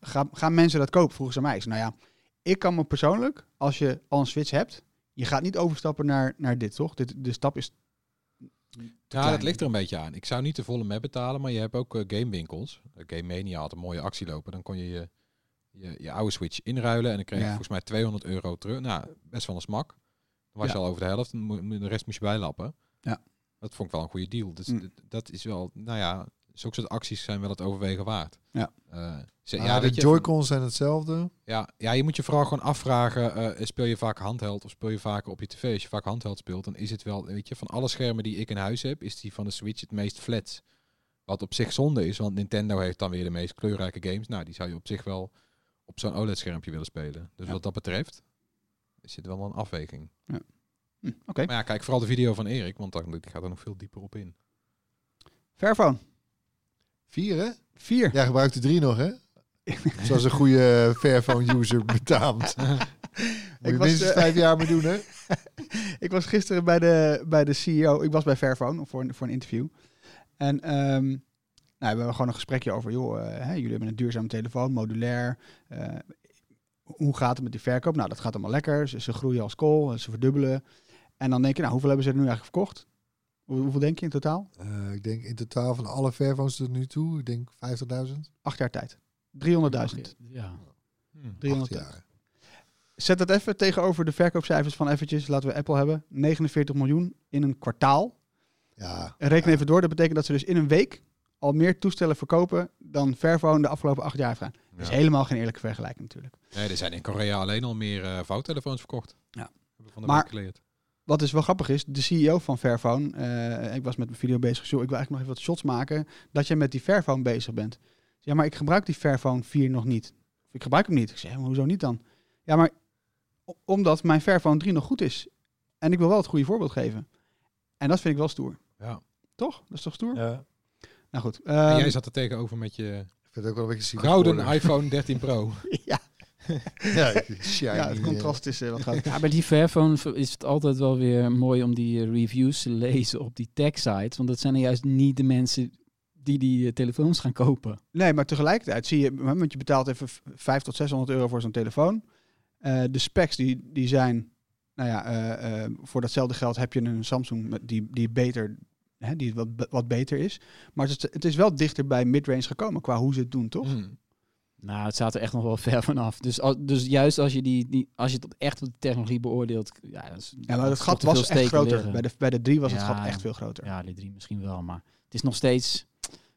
Ga- gaan mensen dat kopen? Vroegen ze mij. Ik zei, nou ja, ik kan me persoonlijk, als je al een Switch hebt, je gaat niet overstappen naar, naar dit, toch? Dit, de stap is
Ja, dat ligt er een beetje aan. Ik zou niet de volle map betalen, maar je hebt ook eh, gamewinkels. Uh, Game Mania had een mooie actie lopen. Dan kon je je, je, je oude Switch inruilen en dan kreeg je
Ja.
volgens mij 200 euro terug. Nou, best wel een smak. Dan was
Ja.
je al over de helft, de rest moest je bijlappen.
Ja.
Dat vond ik wel een goede deal. Dus
Mm.
dat is wel, nou ja, zulke soort acties zijn wel het overwegen waard.
Ja.
Eh, ze-
Ah,
ja,
de Joy-Cons zijn hetzelfde.
ja, ja, je moet je vooral gewoon afvragen, eh, speel je vaak handheld of speel je vaker op je tv? Als je vaak handheld speelt, dan is het wel, weet je, van alle schermen die ik in huis heb, is die van de Switch het meest flat. Wat op zich zonde is, want Nintendo heeft dan weer de meest kleurrijke games. Nou, die zou je op zich wel op zo'n OLED-schermpje willen spelen. Dus
Ja.
wat dat betreft, is het wel een afweging.
Hm, Oké,
Maar ja, kijk vooral de video van Erik, want dan die gaat er nog veel dieper op in.
Fairphone.
Vier, hè?
Vier.
Jij gebruikt de drie nog, hè? Zoals een goede Fairphone-user betaamt. Moet je
Ik was,
minstens
eh,
vijf jaar mee doen, hè?
ik was gisteren bij de, bij de CEO. Ik was bij Fairphone voor een, voor een interview. En ehm, nou, we hebben gewoon een gesprekje over, joh, eh, hè, jullie hebben een duurzame telefoon, modulair. eh, hoe gaat het met die verkoop? Nou, dat gaat allemaal lekker. Ze, ze groeien als kool, ze verdubbelen. En dan denk je, nou, hoeveel hebben ze er nu eigenlijk verkocht? Hoe- hoeveel denk je in totaal?
Eh, ik denk in totaal van alle Fairphones tot nu toe, ik denk 50.000.
Acht jaar tijd. 300.000.
Ja.
Hm.
300.000.
Acht jaar.
Zet dat even tegenover de verkoopcijfers van eventjes, laten we Apple hebben. 49 miljoen in een kwartaal.
Ja.
En reken
ja.
even door, dat betekent dat ze dus in een week al meer toestellen verkopen dan Fairphone de afgelopen acht jaar heeft gedaan. Dat is
Ja.
helemaal geen eerlijke vergelijking natuurlijk.
Nee, er zijn in Korea alleen al meer eh vouwtelefoons verkocht.
Ja.
Hebben we van de
Maar-. Wat dus wel grappig is, de CEO van Fairphone, eh, ik was met mijn video bezig, joh, ik wil eigenlijk nog even wat shots maken, dat je met die Fairphone bezig bent. Ja, maar ik gebruik die Fairphone 4 nog niet. Of ik gebruik hem niet. Ik zeg, maar hoezo niet dan? Ja, maar omdat mijn Fairphone 3 nog goed is. En ik wil wel het goede voorbeeld geven. En dat vind ik wel stoer.
Ja.
Toch? Dat is toch stoer?
Ja.
Nou goed.
En
ehm,
jij zat er tegenover met je
Ik vind het ook wel een beetje
gouden iPhone 13 Pro.
ja,
Ja, shiny,
ja, het
eh,
contrast is eh, wat groot.
Ja, bij die Fairphone is het altijd wel weer mooi om die eh, reviews te lezen op die tech sites. Want dat zijn er juist niet de mensen die die telefoons gaan kopen.
Nee, maar tegelijkertijd zie je, want je betaalt even v- 500 tot 600 euro voor zo'n telefoon. Eh, de specs die, die zijn, nou ja, eh, eh, voor datzelfde geld heb je een Samsung met die, die beter, hè, die wat, wat beter is. Maar het is, het is wel dichter bij midrange gekomen qua hoe ze het doen, toch?
Hmm.
Nou, het staat er echt nog wel ver vanaf. Dus, al- dus juist als je, die, die, als je het echt op de technologie beoordeelt... Ja, dat is,
Ja, maar het gat was
veel
echt groter.
liggen.
Bij de, bij de 3 was het gat echt veel groter.
Ja, de drie misschien wel, maar het is nog steeds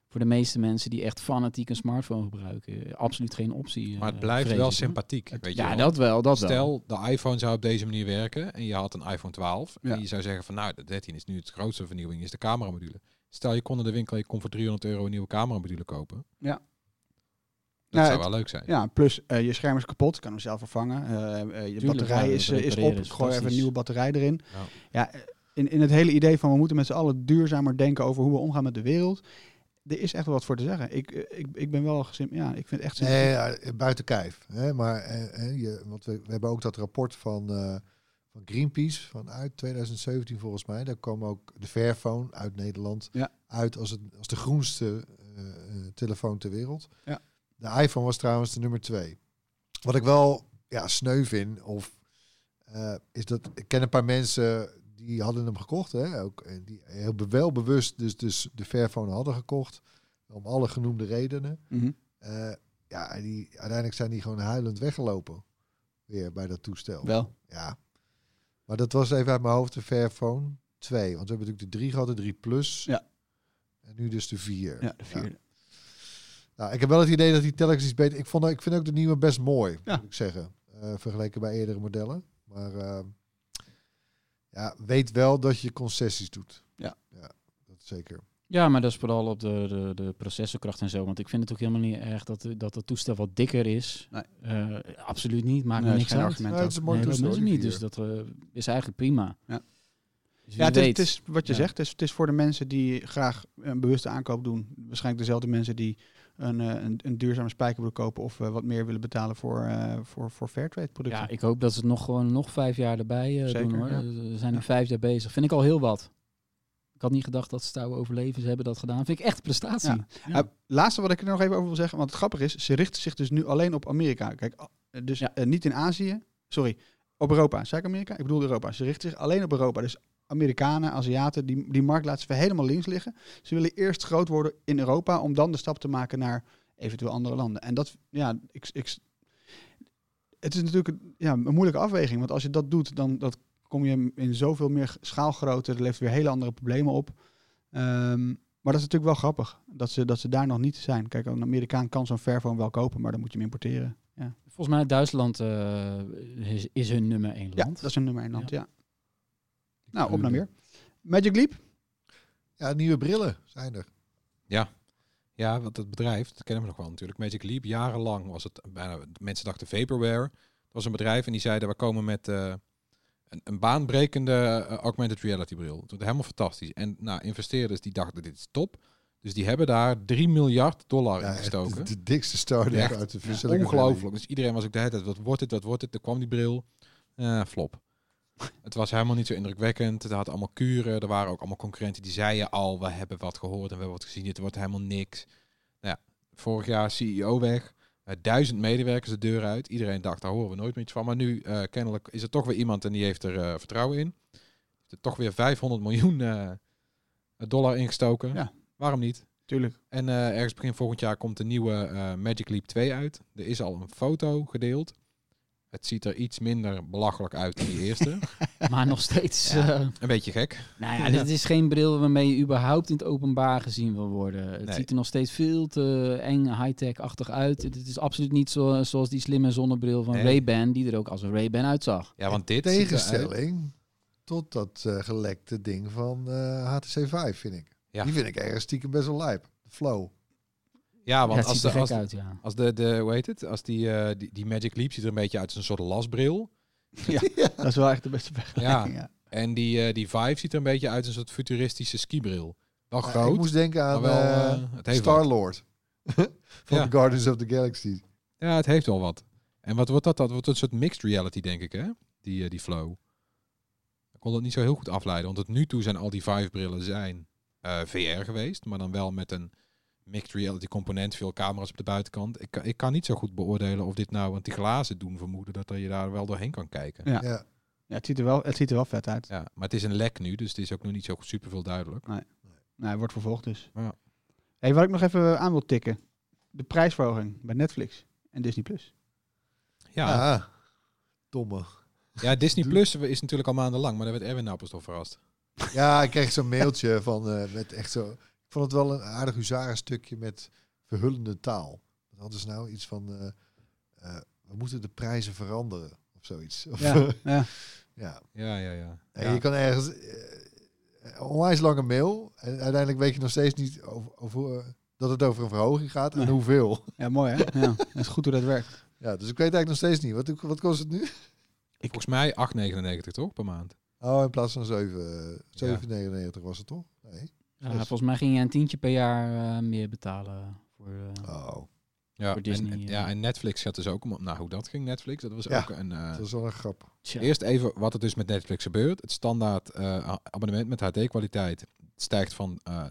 voor de meeste mensen die echt fanatiek een smartphone gebruiken, absoluut geen optie.
Maar het
eh,
blijft wel sympathiek. Weet je
Ja,
wel.
dat wel, dat wel.
Stel, de iPhone zou op deze manier werken en je had een iPhone 12
Ja.
en je zou zeggen van nou, de 13 is nu het grootste vernieuwing, is de cameramodule. Stel, je kon in de winkel, je kon voor 300 euro een nieuwe cameramodule kopen.
Ja.
Dat
Nou,
zou
het-
wel leuk zijn.
Ja, plus eh, je scherm is kapot, kan hem zelf vervangen. Eh, eh, je
Tuurlijk,
batterij
ja,
is, is op,
is
gooi even een nieuwe batterij erin.
Ja.
Ja, in, in het hele idee van we moeten met z'n allen duurzamer denken over hoe we omgaan met de wereld. Er is echt wel wat voor te zeggen. Ik, ik, ik ben wel gezin, ja, ik vind het echt
Nee, ja, buiten kijf. Hè? Maar eh, je, want we, we hebben ook dat rapport van, eh, van Greenpeace van uit 2017 volgens mij. Daar kwam ook de Fairphone uit Nederland
Ja.
uit als, het, als de groenste eh, eh, telefoon ter wereld.
Ja.
De iPhone was trouwens de nummer twee. Wat ik wel ja, sneu vind, of, eh, is dat ik ken een paar mensen die hadden hem gekocht. Hè? Ook, die heel wel bewust dus, dus de Fairphone hadden gekocht. Om alle genoemde redenen.
Mhm.
Eh, ja, die, uiteindelijk zijn die gewoon huilend weggelopen. Weer bij dat toestel.
Wel.
Ja. Maar dat was even uit mijn hoofd de Fairphone 2. Want we hebben natuurlijk de 3 gehad, de 3 Plus.
Ja.
En nu dus de 4.
Ja, de vierde.
Nou, ik heb wel het idee dat die telkens iets beter... Ik, vond, ik vind ook de nieuwe best mooi,
Ja.
moet ik zeggen. Eh, vergeleken bij eerdere modellen. Maar eh, ja, weet wel dat je concessies doet.
Ja.
Ja, dat zeker.
Ja, maar dat is vooral op de, de, de processorkracht en zo. Want ik vind het ook helemaal niet erg dat, dat het toestel wat dikker is.
Nee.
Eh, absoluut niet, maakt
Nee, dat
niks
geen
uit.
argument.
Nou, het is een mooi
Nee, dat is niet, dus dat eh, is eigenlijk prima.
Ja.
Dus
Ja, het is,
weet.
het is wat je
Ja.
zegt. Het is, het is voor de mensen die graag een bewuste aankoop doen. Waarschijnlijk dezelfde mensen die een, eh, een, een duurzame spijker willen kopen of eh, wat meer willen betalen voor, eh voor, voor Fairtrade producten.
Ja, ik hoop dat ze het nog gewoon nog vijf jaar erbij eh,
Zeker,
doen hoor.
ja.
We zijn nu
Ja.
vijf jaar bezig. Vind ik al heel wat. Ik had niet gedacht dat Stouwe Overleven ze hebben dat gedaan. Vind ik echt prestatie.
Ja. Laatste wat ik er nog even over wil zeggen, want het grappige is, ze richten zich dus nu alleen op Amerika. Kijk, dus niet in Azië, sorry, op Europa. Zei ik Amerika? Ik bedoel Europa. Ze richten zich alleen op Europa. Dus Amerikanen, Aziaten, die, die markt laten ze helemaal links liggen. Ze willen eerst groot worden in Europa om dan de stap te maken naar eventueel andere landen. En dat, ja, ik, ik, het is natuurlijk een, ja, een moeilijke afweging. Want als je dat doet, dan dat kom je in zoveel meer schaalgrootte. Dat levert weer hele andere problemen op. Ehm, maar dat is natuurlijk wel grappig, dat ze, dat ze daar nog niet zijn. Kijk, een Amerikaan kan zo'n Fairphone wel kopen, maar dan moet je hem importeren. Ja,
Volgens mij Duitsland eh, is, is hun nummer één
ja
land.
dat is een nummer 1 land, ja. Nou, op naar
kleuren.
meer. Magic Leap?
Ja, nieuwe brillen zijn er.
Ja, want het bedrijf, dat kennen we nog wel natuurlijk. Magic Leap, jarenlang was het bijna, mensen dachten vaporware. Dat was een bedrijf en die zeiden, we komen met eh, een, een baanbrekende eh, augmented reality bril. Dat was helemaal fantastisch. En nou, investeerders die dachten, dit is top. Dus die hebben daar 3 miljard dollar
Ja,
in gestoken.
De, de dikste start-up
Echt.
uit de
Ja,
Silicon
ongelooflijk. Dus iedereen was ook de hele tijd, wat wordt het, wat wordt het? Er kwam die bril, Eh, flop. Het was helemaal niet zo indrukwekkend. Het had allemaal kuren. Er waren ook allemaal concurrenten die zeiden al, we hebben wat gehoord en we hebben wat gezien. Het wordt helemaal niks. Nou ja, vorig jaar CEO weg. Eh, duizend medewerkers de deur uit. Iedereen dacht, daar horen we nooit meer iets van. Maar nu eh, kennelijk is er toch weer iemand en die heeft er eh, vertrouwen in. Heeft er toch weer 500 miljoen dollar ingestoken.
Ja.
Waarom niet?
Tuurlijk.
En ergens begin volgend jaar komt de nieuwe Magic Leap 2 uit. Er is al een foto gedeeld. Het ziet er iets minder belachelijk uit dan die eerste.
Maar nog steeds...
Ja.
eh,
een beetje gek.
nou ja, dit is geen bril waarmee je überhaupt in het openbaar gezien wil worden. Het
Nee.
ziet er nog steeds veel te eng, high-tech-achtig uit. Het is absoluut niet zo, zoals die slimme zonnebril van
Nee.
Ray-Ban, die er ook als een Ray-Ban uitzag.
Ja, want dit.
Tegenstelling tot dat eh, gelekte ding van eh, HTC 5, vind ik.
Ja.
Die vind ik ergens stiekem best wel lijp. De flow.
Ja,
Ja,
want als, de, als,
uit, ja.
als de, de, hoe heet het? Als die, eh, die, die Magic Leap ziet er een beetje uit als een soort lasbril.
Dat is wel echt de beste vergelijking. Ja.
En die, eh, die Vive ziet er een beetje uit als een soort futuristische skibril. Wel
Ja,
groot.
ik moest denken aan
wel,
eh,
het heeft wat.
Star-Lord. van
Ja.
the Guardians of the Galaxy.
Ja, het heeft wel wat. En wat wordt dat? Dat wordt een soort mixed reality, denk ik, hè? Die, die flow. Ik kon dat niet zo heel goed afleiden. Want tot nu toe zijn al die Vive-brillen zijn eh, VR geweest. Maar dan wel met een mixed reality component. Veel camera's op de buitenkant. Ik, kan- ik kan niet zo goed beoordelen of dit nou... Want die glazen doen vermoeden dat je daar wel doorheen kan kijken.
Ja.
Ja.
Ja, het, ziet er wel, het ziet er wel vet uit.
Ja, maar het is een lek nu, dus het is ook nog niet zo super veel duidelijk.
Nou, hij wordt vervolgd dus.
Ja.
Hey, wat ik nog even aan wil tikken. De prijsverhoging bij Netflix en Disney+. Plus.
Ja, ja.
Ah, domme.
Disney Plus is natuurlijk al maandenlang, maar daar werd Erwin pas door verrast.
Ja, ik kreeg zo'n mailtje van eh, met echt zo. Ik vond het wel een aardig huzarenstukje met verhullende taal. Wat hadden ze nou? Iets van eh, eh, we moeten de prijzen veranderen of zoiets. Of,
Ja, ja.
ja.
Ja, ja, ja.
En je kan ergens eh, onwijs lange mail en uiteindelijk weet je nog steeds niet over, over dat het over een verhoging gaat en
Nee.
hoeveel.
ja mooi hè? Ja, dat is goed hoe dat werkt.
Ja, dus ik weet eigenlijk nog steeds niet. Wat, wat kost het nu?
Volgens mij 8,99 toch per maand?
Oh, in plaats van 7, eh, 7,99 was het toch? Nee. Yes.
volgens mij ging je een tientje per jaar eh, meer betalen. Voor, eh,
Oh,
Ja, en,
ja.
ja, en Netflix gaat dus ook om. Nou, hoe dat ging, Netflix, dat was
Ja.
ook een. eh,
dat is wel een grap.
tja.
Eerst even wat er dus met Netflix gebeurt. Het standaard eh, abonnement met HD-kwaliteit stijgt van eh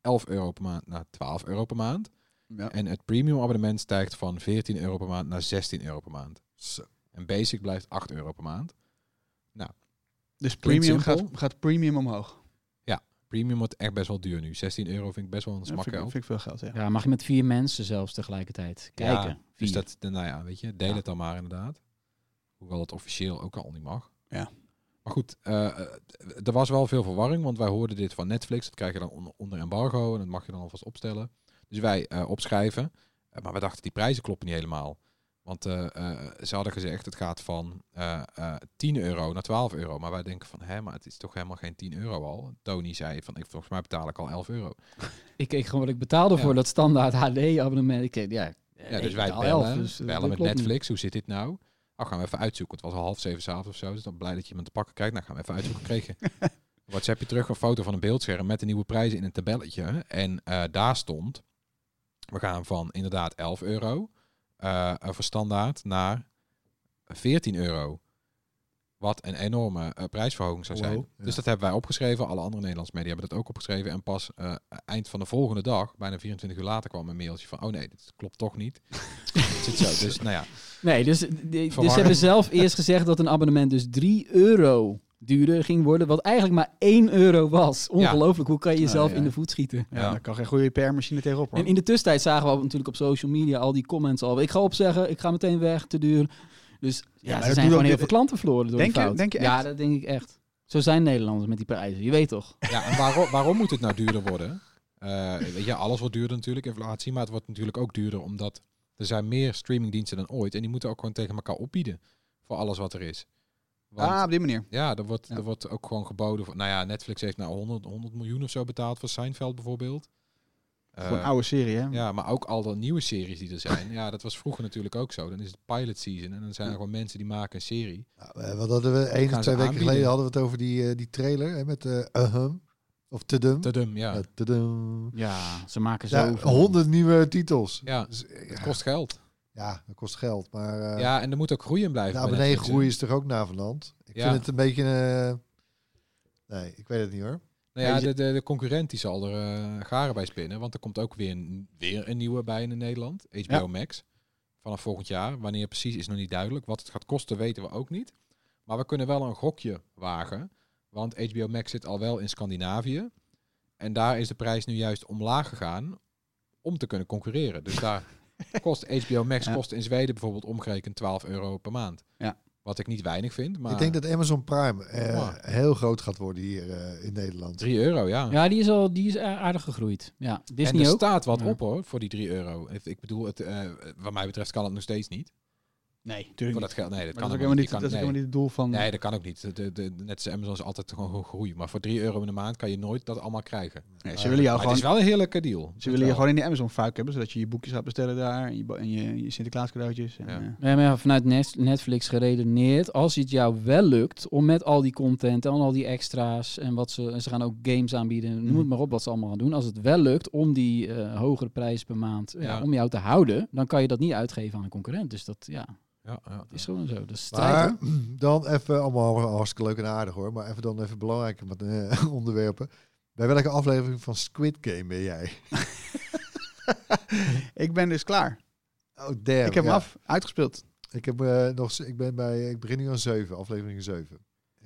11 euro per maand naar 12 euro per maand.
Ja.
En het premium abonnement stijgt van 14 euro per maand naar 16 euro per maand.
Zo.
En basic blijft 8 euro per maand.
Dus
Klinkt
premium gaat, gaat premium omhoog.
Premium wordt echt best wel duur nu. 16 euro vind ik best wel een
Dat
smak
vind, ik-
geld.
vind ik veel geld, ja.
Ja, mag je met vier mensen zelfs tegelijkertijd kijken.
Ja, dus dat, de- nou ja, weet je, deel
Ja.
het dan maar inderdaad. Hoewel het officieel ook al niet mag.
Ja.
Maar goed, eh, er was wel veel verwarring, want wij hoorden dit van Netflix. Dat krijg je dan onder, onder embargo en dat mag je dan alvast opstellen. Dus wij eh, opschrijven. Eh, maar we dachten, die prijzen kloppen niet helemaal. Want eh, ze hadden gezegd, het gaat van eh, eh, 10 euro naar 12 euro. Maar wij denken van, hè, maar het is toch helemaal geen 10 euro al. Tony zei van, ik, volgens mij betaal ik al 11 euro.
Ik keek gewoon wat ik betaalde
Ja.
voor dat standaard HD-abonnement. Ik keek, ja,
Ja, dus wij bellen,
elf, dus,
bellen
dat
met
niet.
Netflix. Hoe zit dit nou? Oh, gaan we even uitzoeken. Het was al half zeven s'avonds of zo. Dus dan blij dat je iemand te pakken krijgt. Nou, gaan we even uitzoeken. Kreeg je WhatsApp je terug een foto van een beeldscherm met de nieuwe prijzen in een tabelletje. En daar stond, we gaan van inderdaad 11 euro eh, eh, voor standaard naar 14 euro. Wat een enorme eh, prijsverhoging zou zijn.
Wow, ja.
Dus dat hebben wij opgeschreven. Alle andere Nederlandse media hebben dat ook opgeschreven. En pas eh, eind van de volgende dag, bijna 24 uur later, kwam een mailtje van... Oh nee, dit klopt toch niet. het zit zo. Dus nou ja,
Nee, dus, de- dus ze hebben zelf eerst gezegd dat een abonnement dus 3 euro duurder ging worden. Wat eigenlijk maar 1 euro was. Ongelooflijk, hoe kan je jezelf
ja.
in de voet schieten?
Ja,
Ja.
daar kan geen goede PR-machine tegenop hoor.
En in de tussentijd zagen we natuurlijk op social media al die comments al. Ik ga opzeggen, ik ga meteen weg, te duur. Dus ja, ze
dat
zijn
doet
gewoon
ook
heel
de-
veel klanten verloren door
Denk je-
fout.
denk je
Ja, dat denk ik echt. Zo zijn Nederlanders met die prijzen, je weet toch?
Ja, en waarom, waarom moet het nou duurder worden? Eh, weet je, alles wordt duurder natuurlijk, inflatie. Maar het wordt natuurlijk ook duurder omdat er zijn meer streamingdiensten dan ooit. En die moeten ook gewoon tegen elkaar opbieden voor alles wat er is. Want,
ah, op die manier.
ja, er wordt,
Ja.
er wordt ook gewoon geboden. Voor, nou ja, Netflix heeft nou 100, 100 miljoen of zo betaald voor Seinfeld bijvoorbeeld. Eh,
Gewoon een oude serie, hè?
ja, maar ook al de nieuwe series die er zijn. ja, dat was vroeger natuurlijk ook zo. Dan is het pilot season en dan zijn er gewoon mensen die maken een serie.
Nou, eh, wat hadden we één of twee weken
aanbieden?
geleden hadden we het over die, eh, die trailer hè, met eh Ahum. Of Tadum.
Tadum, ja.
Ja.
Ja, ze maken zo.
Ja, honderd nieuwe titels.
Ja,
Dus, eh,
Het kost geld.
Ja, dat kost geld. Maar eh
ja, en er moet ook groei in blijven.
naar
bij
beneden groeien is toch ook navenant? Ik
Ja.
vind het een beetje... eh, nee, ik weet het niet hoor.
Nou ja, de, de, de concurrent die zal er eh, garen bij spinnen. Want er komt ook weer een, weer een nieuwe bij in Nederland. HBO
Ja.
Max. Vanaf volgend jaar. Wanneer precies is nog niet duidelijk. Wat het gaat kosten weten we ook niet. Maar we kunnen wel een gokje wagen. Want HBO Max zit al wel in Scandinavië. En daar is de prijs nu juist omlaag gegaan. Om te kunnen concurreren. Dus daar kost HBO Max
Ja.
kost in Zweden bijvoorbeeld omgerekend 12 euro per maand.
Ja.
Wat ik niet weinig vind. Maar
Ik denk dat Amazon Prime eh, heel groot gaat worden hier eh, in Nederland.
3 euro, ja.
Ja, die is al die is aardig gegroeid. Ja,
en
Disney
er
ook.
staat wat
Ja.
op hoor, voor die 3 euro. Ik- Ik bedoel, het, eh, wat mij betreft kan het nog steeds niet.
Nee, natuurlijk
dat geld. Nee, dat
Maar
kan
dat ook
helemaal
niet,
kan-
dat is
nee.
helemaal niet het doel van...
Nee, dat kan ook niet. De, de, net als Amazon is altijd gewoon groei. Maar voor 3 euro in de maand kan je nooit dat allemaal krijgen.
Nee, ze willen jou
Maar het is
gewoon...
wel een heerlijke deal.
Ze willen je gewoon in die Amazon fuik hebben, zodat je je boekjes gaat bestellen daar en je, en je, je Sinterklaas cadeautjes. En,
Ja.
eh,
Nee, maar ja, vanuit Net- Netflix geredeneerd, als het jou wel lukt om met al die content en al die extra's en wat ze, en ze gaan ook games aanbieden, noem het
Mhm.
maar op wat ze allemaal gaan doen. Als het wel lukt om die eh, hogere prijs per maand, ja.
Ja.
om jou te houden, dan kan je dat niet uitgeven aan een concurrent. Dus dat, ja,
Ja, ja,
het is gewoon zo. Dat is strijd,
Maar
hoor.
dan even, allemaal hartstikke leuk en aardig hoor, maar even dan even belangrijke met, eh, onderwerpen. Bij welke aflevering van Squid Game ben jij?
ik ben dus klaar.
Oh damn.
ik heb
ja.
hem af, uitgespeeld.
Ik, heb, eh, nog, ik, ben bij, ik begin nu aan 7, aflevering 7.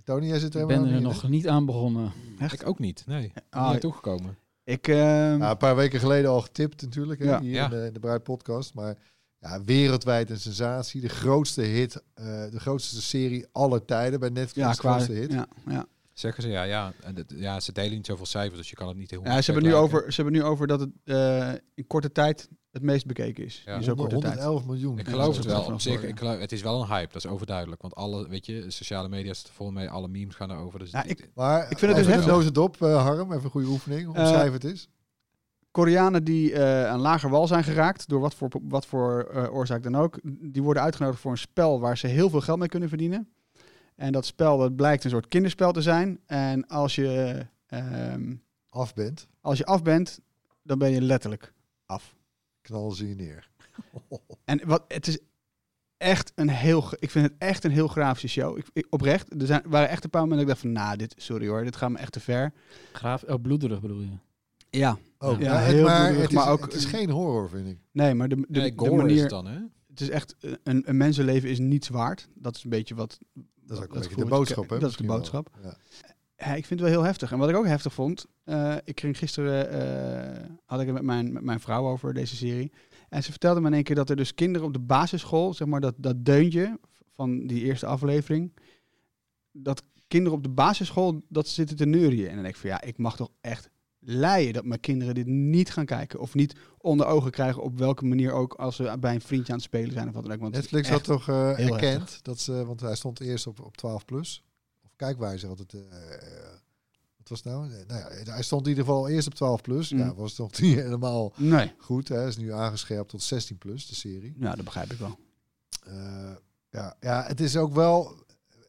Tony, jij zit er
Ik ben er nog niet aan begonnen.
Echt?
Ik ook niet. Nee,
Ah,
niet naartoe gekomen.
Ik, ehm,
hè? Ja, een paar weken geleden al getipt natuurlijk, hè,
Ja.
hier
Ja.
in de, in de Bruid podcast. Maar ja, wereldwijd een sensatie. De grootste hit, eh, de grootste serie aller tijden bij Netflix.
ja,
de
qua,
grootste hit.
ja, ja.
Zeggen ze ja, ja. En dat- ja, ze delen niet zoveel cijfers, dus je kan het niet heel
ja, ze, hebben nu over, ze hebben nu over dat het eh, in korte tijd het meest bekeken is.
Ja.
In zo'n korte tijd.
111 miljoen.
Ik geloof het
is
wel op zich. Ik geloof, het is wel een hype, dat is overduidelijk. Want alle, weet je, sociale media zitten vol mee, alle memes gaan erover. Dus
Ja, ik-
Maar
Ik vind het dus heftig.
nose het op, eh, Harm. Even een goede oefening. Omschrijf het eens.
Koreanen die eh aan lager wal zijn geraakt, door wat voor, wat voor eh, oorzaak dan ook, die worden uitgenodigd voor een spel waar ze heel veel geld mee kunnen verdienen. En dat spel dat blijkt een soort kinderspel te zijn. En als je, ehm,
Af bent,
als je af bent, dan ben je letterlijk af.
ze je neer.
En wat, het is echt een heel, ik vind het echt een heel grafische show. Ik, ik- oprecht, er zijn, waren echt een paar momenten dat ik dacht van, nou, dit, sorry hoor, dit gaat me echt te ver.
Graaf, oh, bloederig bedoel je?
Ja,
Oh,
Ja,
ja, het-
heel
maar,
bloederig,
het is,
maar ook-
het is geen horror, vind ik.
nee, maar de, de,
nee,
de
gore is
manier,
het dan, hè?
het is echt, een, een mensenleven is niets waard. Dat is een beetje wat...
Dat is ook
dat
de boodschap, hè?
Dat is de boodschap.
Ja.
Ja, ik vind het wel heel heftig. En wat ik ook heftig vond, eh, ik ging gisteren, eh, had ik het met mijn, met mijn vrouw over deze serie. En ze vertelde me in één keer dat er dus kinderen op de basisschool, zeg maar dat, dat deuntje van die eerste aflevering, dat kinderen op de basisschool dat ze zitten te neurien. En dan denk ik van ja, ik mag toch echt leien dat mijn kinderen dit niet gaan kijken. Of niet onder ogen krijgen op welke manier ook als ze bij een vriendje aan het spelen zijn of wat dan ook. Want
Netflix had toch
heel
erkend
heftig.
dat ze, want hij stond eerst op, op 12 plus. Of kijkwijzer had het. eh, wat was nou? Nou ja, hij stond in ieder geval eerst op 12 plus.
Mm.
Ja, was toch niet helemaal
Nee,
goed. Hè? Hij is nu aangescherpt tot 16 plus, de serie.
ja, dat begrijp ik wel.
Eh, ja, ja, het is ook wel.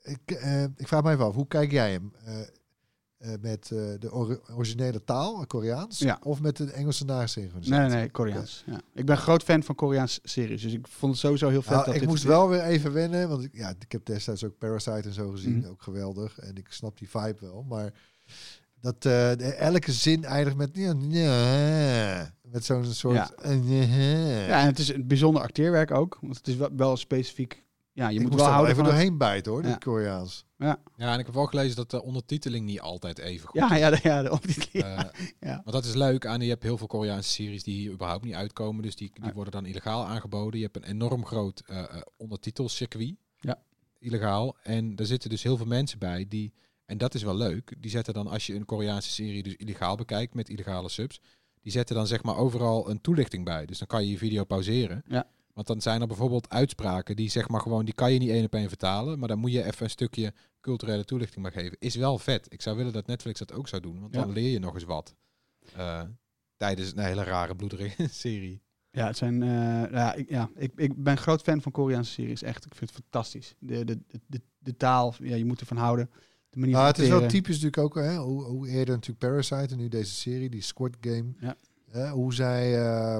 Ik, ik vraag me even af, hoe kijk jij hem? Eh, met eh, de ori- originele taal, Koreaans,
Ja.
of met de Engelse nasynchronisatie?
Nee, nee, nee, Koreaans. Ja. Ik ben groot fan van Koreaanse series, dus ik vond het sowieso heel vet.
Nou,
dat
ik
dit
moest wel weer even wennen, want ik, ja, ik heb destijds ook Parasite en zo gezien,
Mhm.
ook geweldig. En ik snap die vibe wel, maar dat de- elke zin eindigt met met zo'n soort
Ja. Ja, en het is een bijzonder acteerwerk ook, want het is wel, wel specifiek. Ja, je
ik
moet wel
er
houden
even doorheen bijten hoor,
Ja.
dit Koreaans.
Ja, en ik heb wel gelezen dat de ondertiteling niet altijd even goed
Ja,
is.
ja, de, ja, de ondertiteling.
Eh,
Ja.
Maar dat is leuk aan. Je hebt heel veel Koreaanse series die hier überhaupt niet uitkomen. Dus die, die worden dan illegaal aangeboden. Je hebt een enorm groot eh, eh, ondertitelcircuit.
Ja.
Illegaal. En daar zitten dus heel veel mensen bij die... En dat is wel leuk. Die zetten dan, als je een Koreaanse serie dus illegaal bekijkt met illegale subs... Die zetten dan zeg maar overal een toelichting bij. Dus dan kan je je video pauzeren.
Ja.
Want dan zijn er bijvoorbeeld uitspraken die zeg maar gewoon... Die kan je niet één op één vertalen. Maar dan moet je even een stukje culturele toelichting maar geven. Is wel vet. Ik zou willen dat Netflix dat ook zou doen. Want
Ja.
dan leer je nog eens wat. Eh, tijdens een hele rare bloederige serie.
Ja, het zijn, eh, ja, ik, ja ik, ik ben groot fan van Koreaanse series, echt. Ik vind het fantastisch. De, de, de, de, taal, ja, je moet ervan houden. De manier
Maar
van
het is wel typisch natuurlijk ook, hè, hoe, hoe eerder natuurlijk Parasite en nu deze serie, die Squid Game.
Ja.
hè, hoe zij eh,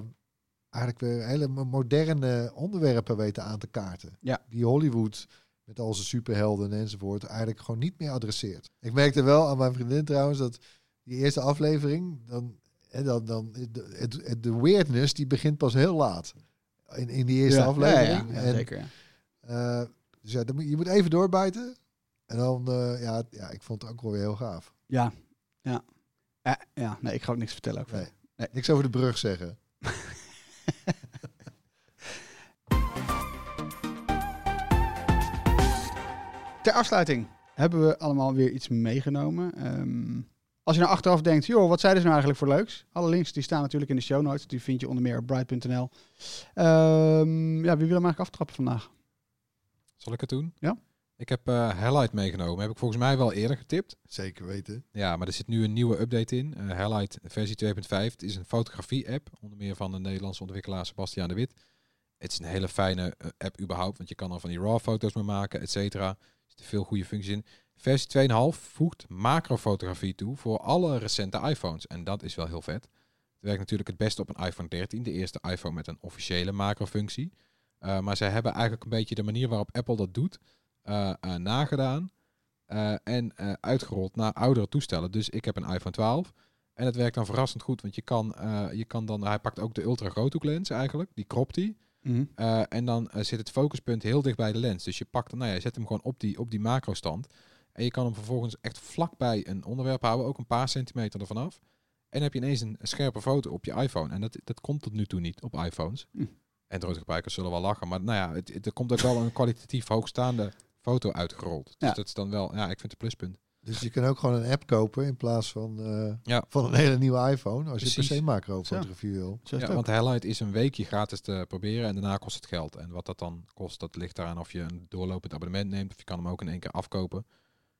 eigenlijk weer hele mo- moderne onderwerpen weten aan te kaarten.
Ja.
Die Hollywood met al zijn superhelden enzovoort eigenlijk gewoon niet meer adresseert. Ik merkte wel aan mijn vriendin trouwens dat die eerste aflevering, dan, hè, dan, dan de, de weirdness die begint pas heel laat. In, in die eerste
Ja,
aflevering.
Ja, ja,
En,
zeker.
Eh, dus ja, dan moet, je moet even doorbijten. En dan, eh, ja, ja, ik vond het ook wel weer heel gaaf.
Ja, ja. Eh, ja, nee, ik ga ook niks vertellen. Ook
Nee.
Nee.
Niks over de brug zeggen.
Ter afsluiting hebben we allemaal weer iets meegenomen. Ehm, als je nou achteraf denkt, joh, wat zeiden ze nou eigenlijk voor leuks? Alle links die staan natuurlijk in de show notes. Die vind je onder meer op bright.nl. Ehm, ja, wie wil hem eigenlijk aftrappen vandaag?
Zal ik het doen?
Ja.
Ik heb eh Highlight meegenomen. Heb ik volgens mij wel eerder getipt.
Zeker weten.
Ja, maar er zit nu een nieuwe update in. Eh Highlight versie 2.5. Het is een fotografie-app. Onder meer van de Nederlandse ontwikkelaar Sebastiaan de Wit. Het is een hele fijne eh, app überhaupt. Want je kan er van die RAW-foto's mee maken, et cetera. Er zitten veel goede functies in. Versie 2.5 voegt macrofotografie toe voor alle recente iPhones. En dat is wel heel vet. Het werkt natuurlijk het beste op een iPhone 13. De eerste iPhone met een officiële macrofunctie. Eh, maar zij hebben eigenlijk een beetje de manier waarop Apple dat doet eh, eh, nagedaan. eh, en uitgerold naar oudere toestellen. Dus ik heb een iPhone 12. En het werkt dan verrassend goed. Want je kan, je kan dan, hij pakt ook de ultra groothoeklens eigenlijk. Die kropt hij.
Mhm.
En dan zit het focuspunt heel dicht bij de lens. Dus je pakt, nou ja, je zet hem gewoon op die, op die macro stand. En je kan hem vervolgens echt vlakbij een onderwerp houden. Ook een paar centimeter ervan af. En heb je ineens een scherpe foto op je iPhone. En dat, dat komt tot nu toe niet op iPhones.
Hm.
Android-gebruikers zullen wel lachen. Maar nou ja, het, het- er komt ook wel een kwalitatief hoogstaande foto uitgerold. Dus
Ja.
dat is dan wel, ja, ik vind het een pluspunt.
Dus je kan ook gewoon een app kopen in plaats van, eh,
Ja.
van een hele nieuwe iPhone. Als je per se macro-fotografie wil.
Ja, want Highlight is een weekje gratis te proberen en daarna kost het geld. En wat dat dan kost, dat ligt daaraan of je een doorlopend abonnement neemt of je kan hem ook in één keer afkopen. Moet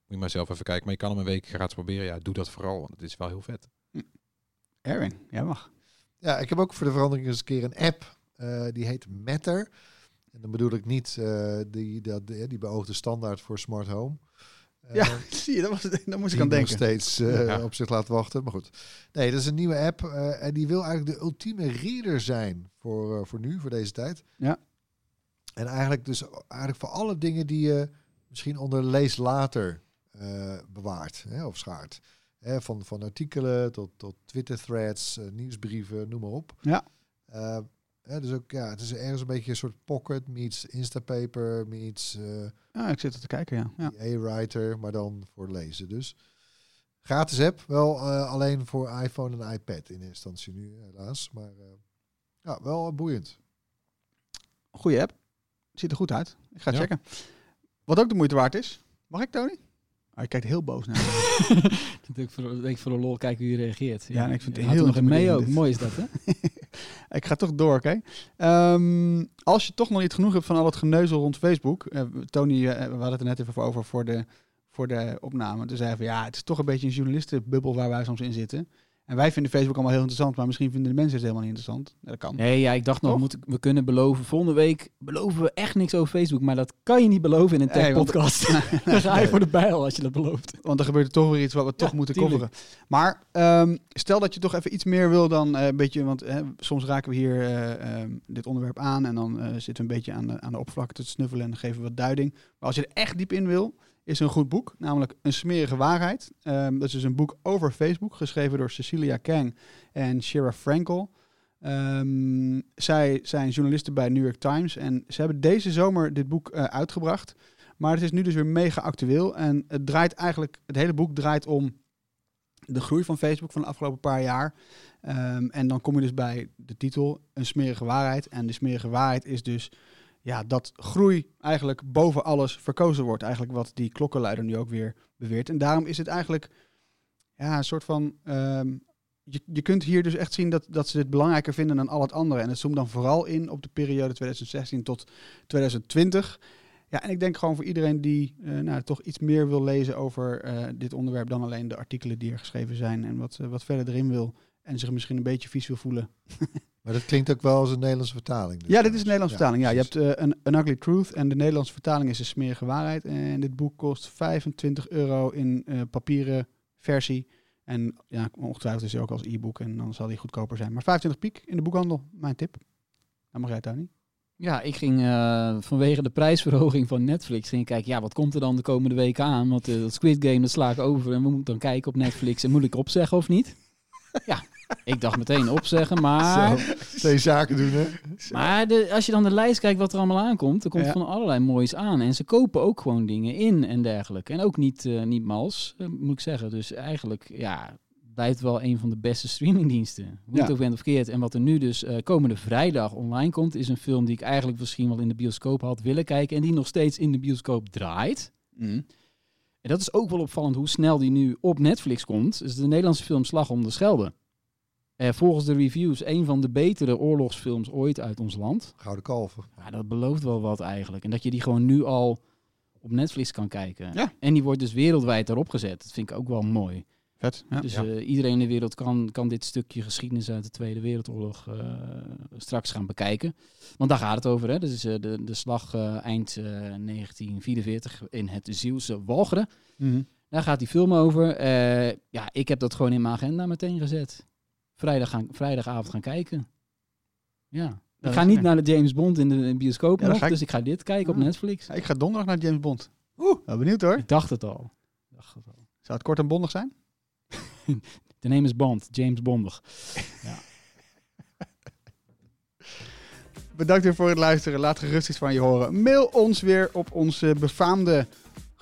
je maar zelf even kijken. Maar je kan hem een week gratis proberen. Ja, doe dat vooral, want het is wel heel vet.
Erwin, jij mag.
Ja, ik heb ook voor de verandering eens een keer een app. eh, die heet Matter. En dan bedoel ik niet eh, die, dat, die, die beoogde standaard voor smart home. Eh,
Ja, zie je, dat was, daar moest ik aan
die nog
denken.
steeds eh,
Ja.
op zich laat wachten. Maar goed. Nee, dat is een nieuwe app. eh, en die wil eigenlijk de ultieme reader zijn voor, eh, voor nu, voor deze tijd.
Ja.
En eigenlijk dus eigenlijk voor alle dingen die je misschien onder lees later eh, bewaart hè, of schaart. Hè, van, van artikelen tot, tot Twitter threads, eh, nieuwsbrieven, noem maar op.
Ja.
Hè, dus ook, ja, het is ergens een beetje een soort pocket meets Instapaper meets eh,
Ja, ik zit er te kijken, ja. ja.
A-writer, maar dan voor lezen dus. Gratis app, wel eh, alleen voor iPhone en iPad in instantie nu helaas. Maar eh, ja, wel boeiend.
Goeie app. Ziet er goed uit. Ik ga het
Ja.
checken. Wat ook de moeite waard is. Mag ik, Tony? Oh, je kijkt heel boos naar me.
Ik voor, ik voor de lol kijk hoe je reageert.
Ja, en ik vind het
Had er
heel
nog een mee ook. Mooi is dat, hè?
ik ga toch door, oké? Ehm, als je toch nog niet genoeg hebt van al het geneuzel rond Facebook. eh, Tony, eh, we hadden het er net even over voor de, voor de opname. Toen zei van ja, het is toch een beetje een journalistenbubbel waar wij soms in zitten. En wij vinden Facebook allemaal heel interessant, maar misschien vinden de mensen het helemaal niet interessant. Ja, dat kan.
Nee, ja, ik dacht nog, moet, we kunnen beloven. Volgende week beloven we echt niks over Facebook. Maar dat kan je niet beloven in een
Nee, want-
tech-podcast. Dan ga je voor de bijl als je dat belooft.
Want er gebeurt toch weer iets wat we toch
Ja,
moeten coveren. Maar ehm, stel dat je toch even iets meer wil dan eh, een beetje... Want soms raken we hier eh, ehm, dit onderwerp aan... en dan eh, zitten we een beetje aan de, aan de oppervlakte te snuffelen... en dan geven we wat duiding. Maar als je er echt diep in wil, is een goed boek. Namelijk Een smerige waarheid. Ehm, dat is dus een boek over Facebook... geschreven door Cecilia Kang en Shira Frankel. Ehm, zij zijn journalisten bij New York Times... en ze hebben deze zomer dit boek eh, uitgebracht... Maar het is nu dus weer mega actueel. En het draait eigenlijk, het hele boek draait om de groei van Facebook van de afgelopen paar jaar. Ehm, en dan kom je dus bij de titel Een smerige waarheid. En de smerige waarheid is dus ja, dat groei eigenlijk boven alles verkozen wordt. Eigenlijk wat die klokkenluider nu ook weer beweert. En daarom is het eigenlijk ja, een soort van... ehm, je, je kunt hier dus echt zien dat, dat ze dit belangrijker vinden dan al het andere. En het zoomt dan vooral in op de periode 2016 tot 2020. Ja, en ik denk gewoon voor iedereen die eh, nou, toch iets meer wil lezen over eh, dit onderwerp dan alleen de artikelen die er geschreven zijn en wat, eh, wat verder erin wil en zich misschien een beetje vies wil voelen.
Maar dat klinkt ook wel als een Nederlandse vertaling. dus
ja, dit is een. Nederlandse vertaling. Ja, je hebt eh, een, An Ugly Truth en de Nederlandse vertaling is een smerige waarheid. En dit boek kost 25 euro in eh, papieren versie. En ja, ongetwijfeld is hij ook als e-book en dan zal die goedkoper zijn. Maar 25 piek in de boekhandel, mijn tip. Dan mag jij Tony.
Ja, ik ging eh, vanwege de prijsverhoging van Netflix ging ik kijken, ja, wat komt er dan de komende weken aan? Want dat Squid Game, dat sla ik over en we moeten dan kijken op Netflix. En moet ik opzeggen of niet? Ja, ik dacht meteen opzeggen, maar...
Zo, twee zaken doen, hè?
Maar de, als je dan de lijst kijkt wat er allemaal aankomt, er komt
Ja.
van allerlei moois aan. En ze kopen ook gewoon dingen in en dergelijke. En ook niet, eh, niet mals, eh, moet ik zeggen. Dus eigenlijk, ja, blijft wel een van de beste streamingdiensten. Hoe
Ja.
het ook bent of keert. En wat er nu dus eh, komende vrijdag online komt, is een film die ik eigenlijk misschien wel in de bioscoop had willen kijken. En die nog steeds in de bioscoop draait. En dat is ook wel opvallend hoe snel die nu op Netflix komt. Dus de Nederlandse film Slag om de Schelde. Eh, volgens de reviews een van de betere oorlogsfilms ooit uit ons land.
Gouden kalver.
Ja, dat belooft wel wat eigenlijk. En dat je die gewoon nu al op Netflix kan kijken.
Ja.
En die wordt dus wereldwijd erop gezet. Dat vind ik ook wel mooi.
Vet. Ja.
Dus
Ja.
eh, iedereen in de wereld kan, kan dit stukje geschiedenis uit de Tweede Wereldoorlog eh, straks gaan bekijken. Want daar gaat het over. Hè? Dat is de, de slag eh, eind eh, 1944 in het Zielse Walcheren.
Mhm.
Daar gaat die film over. Eh, ja, ik heb dat gewoon in mijn agenda meteen gezet. Vrijdag gaan, vrijdagavond gaan kijken. Ja. ik ga niet naar de James Bond in de, bioscoop
Ja,
nog,
ik-
dus ik ga dit kijken op. Netflix.
Ja, ik ga donderdag naar James Bond. Oeh, benieuwd hoor.
Ik dacht het al. Ik dacht het al.
Zou het kort en bondig zijn?
De name is Bond, James Bondig.
Bedankt weer voor het luisteren. Laat gerust iets van je horen. Mail ons weer op onze befaamde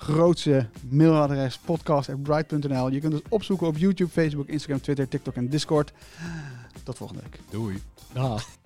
grootste mailadres podcast.bright.nl. Je kunt ons opzoeken op YouTube, Facebook, Instagram, Twitter, TikTok en Discord. Tot volgende week.
Doei.
Dag.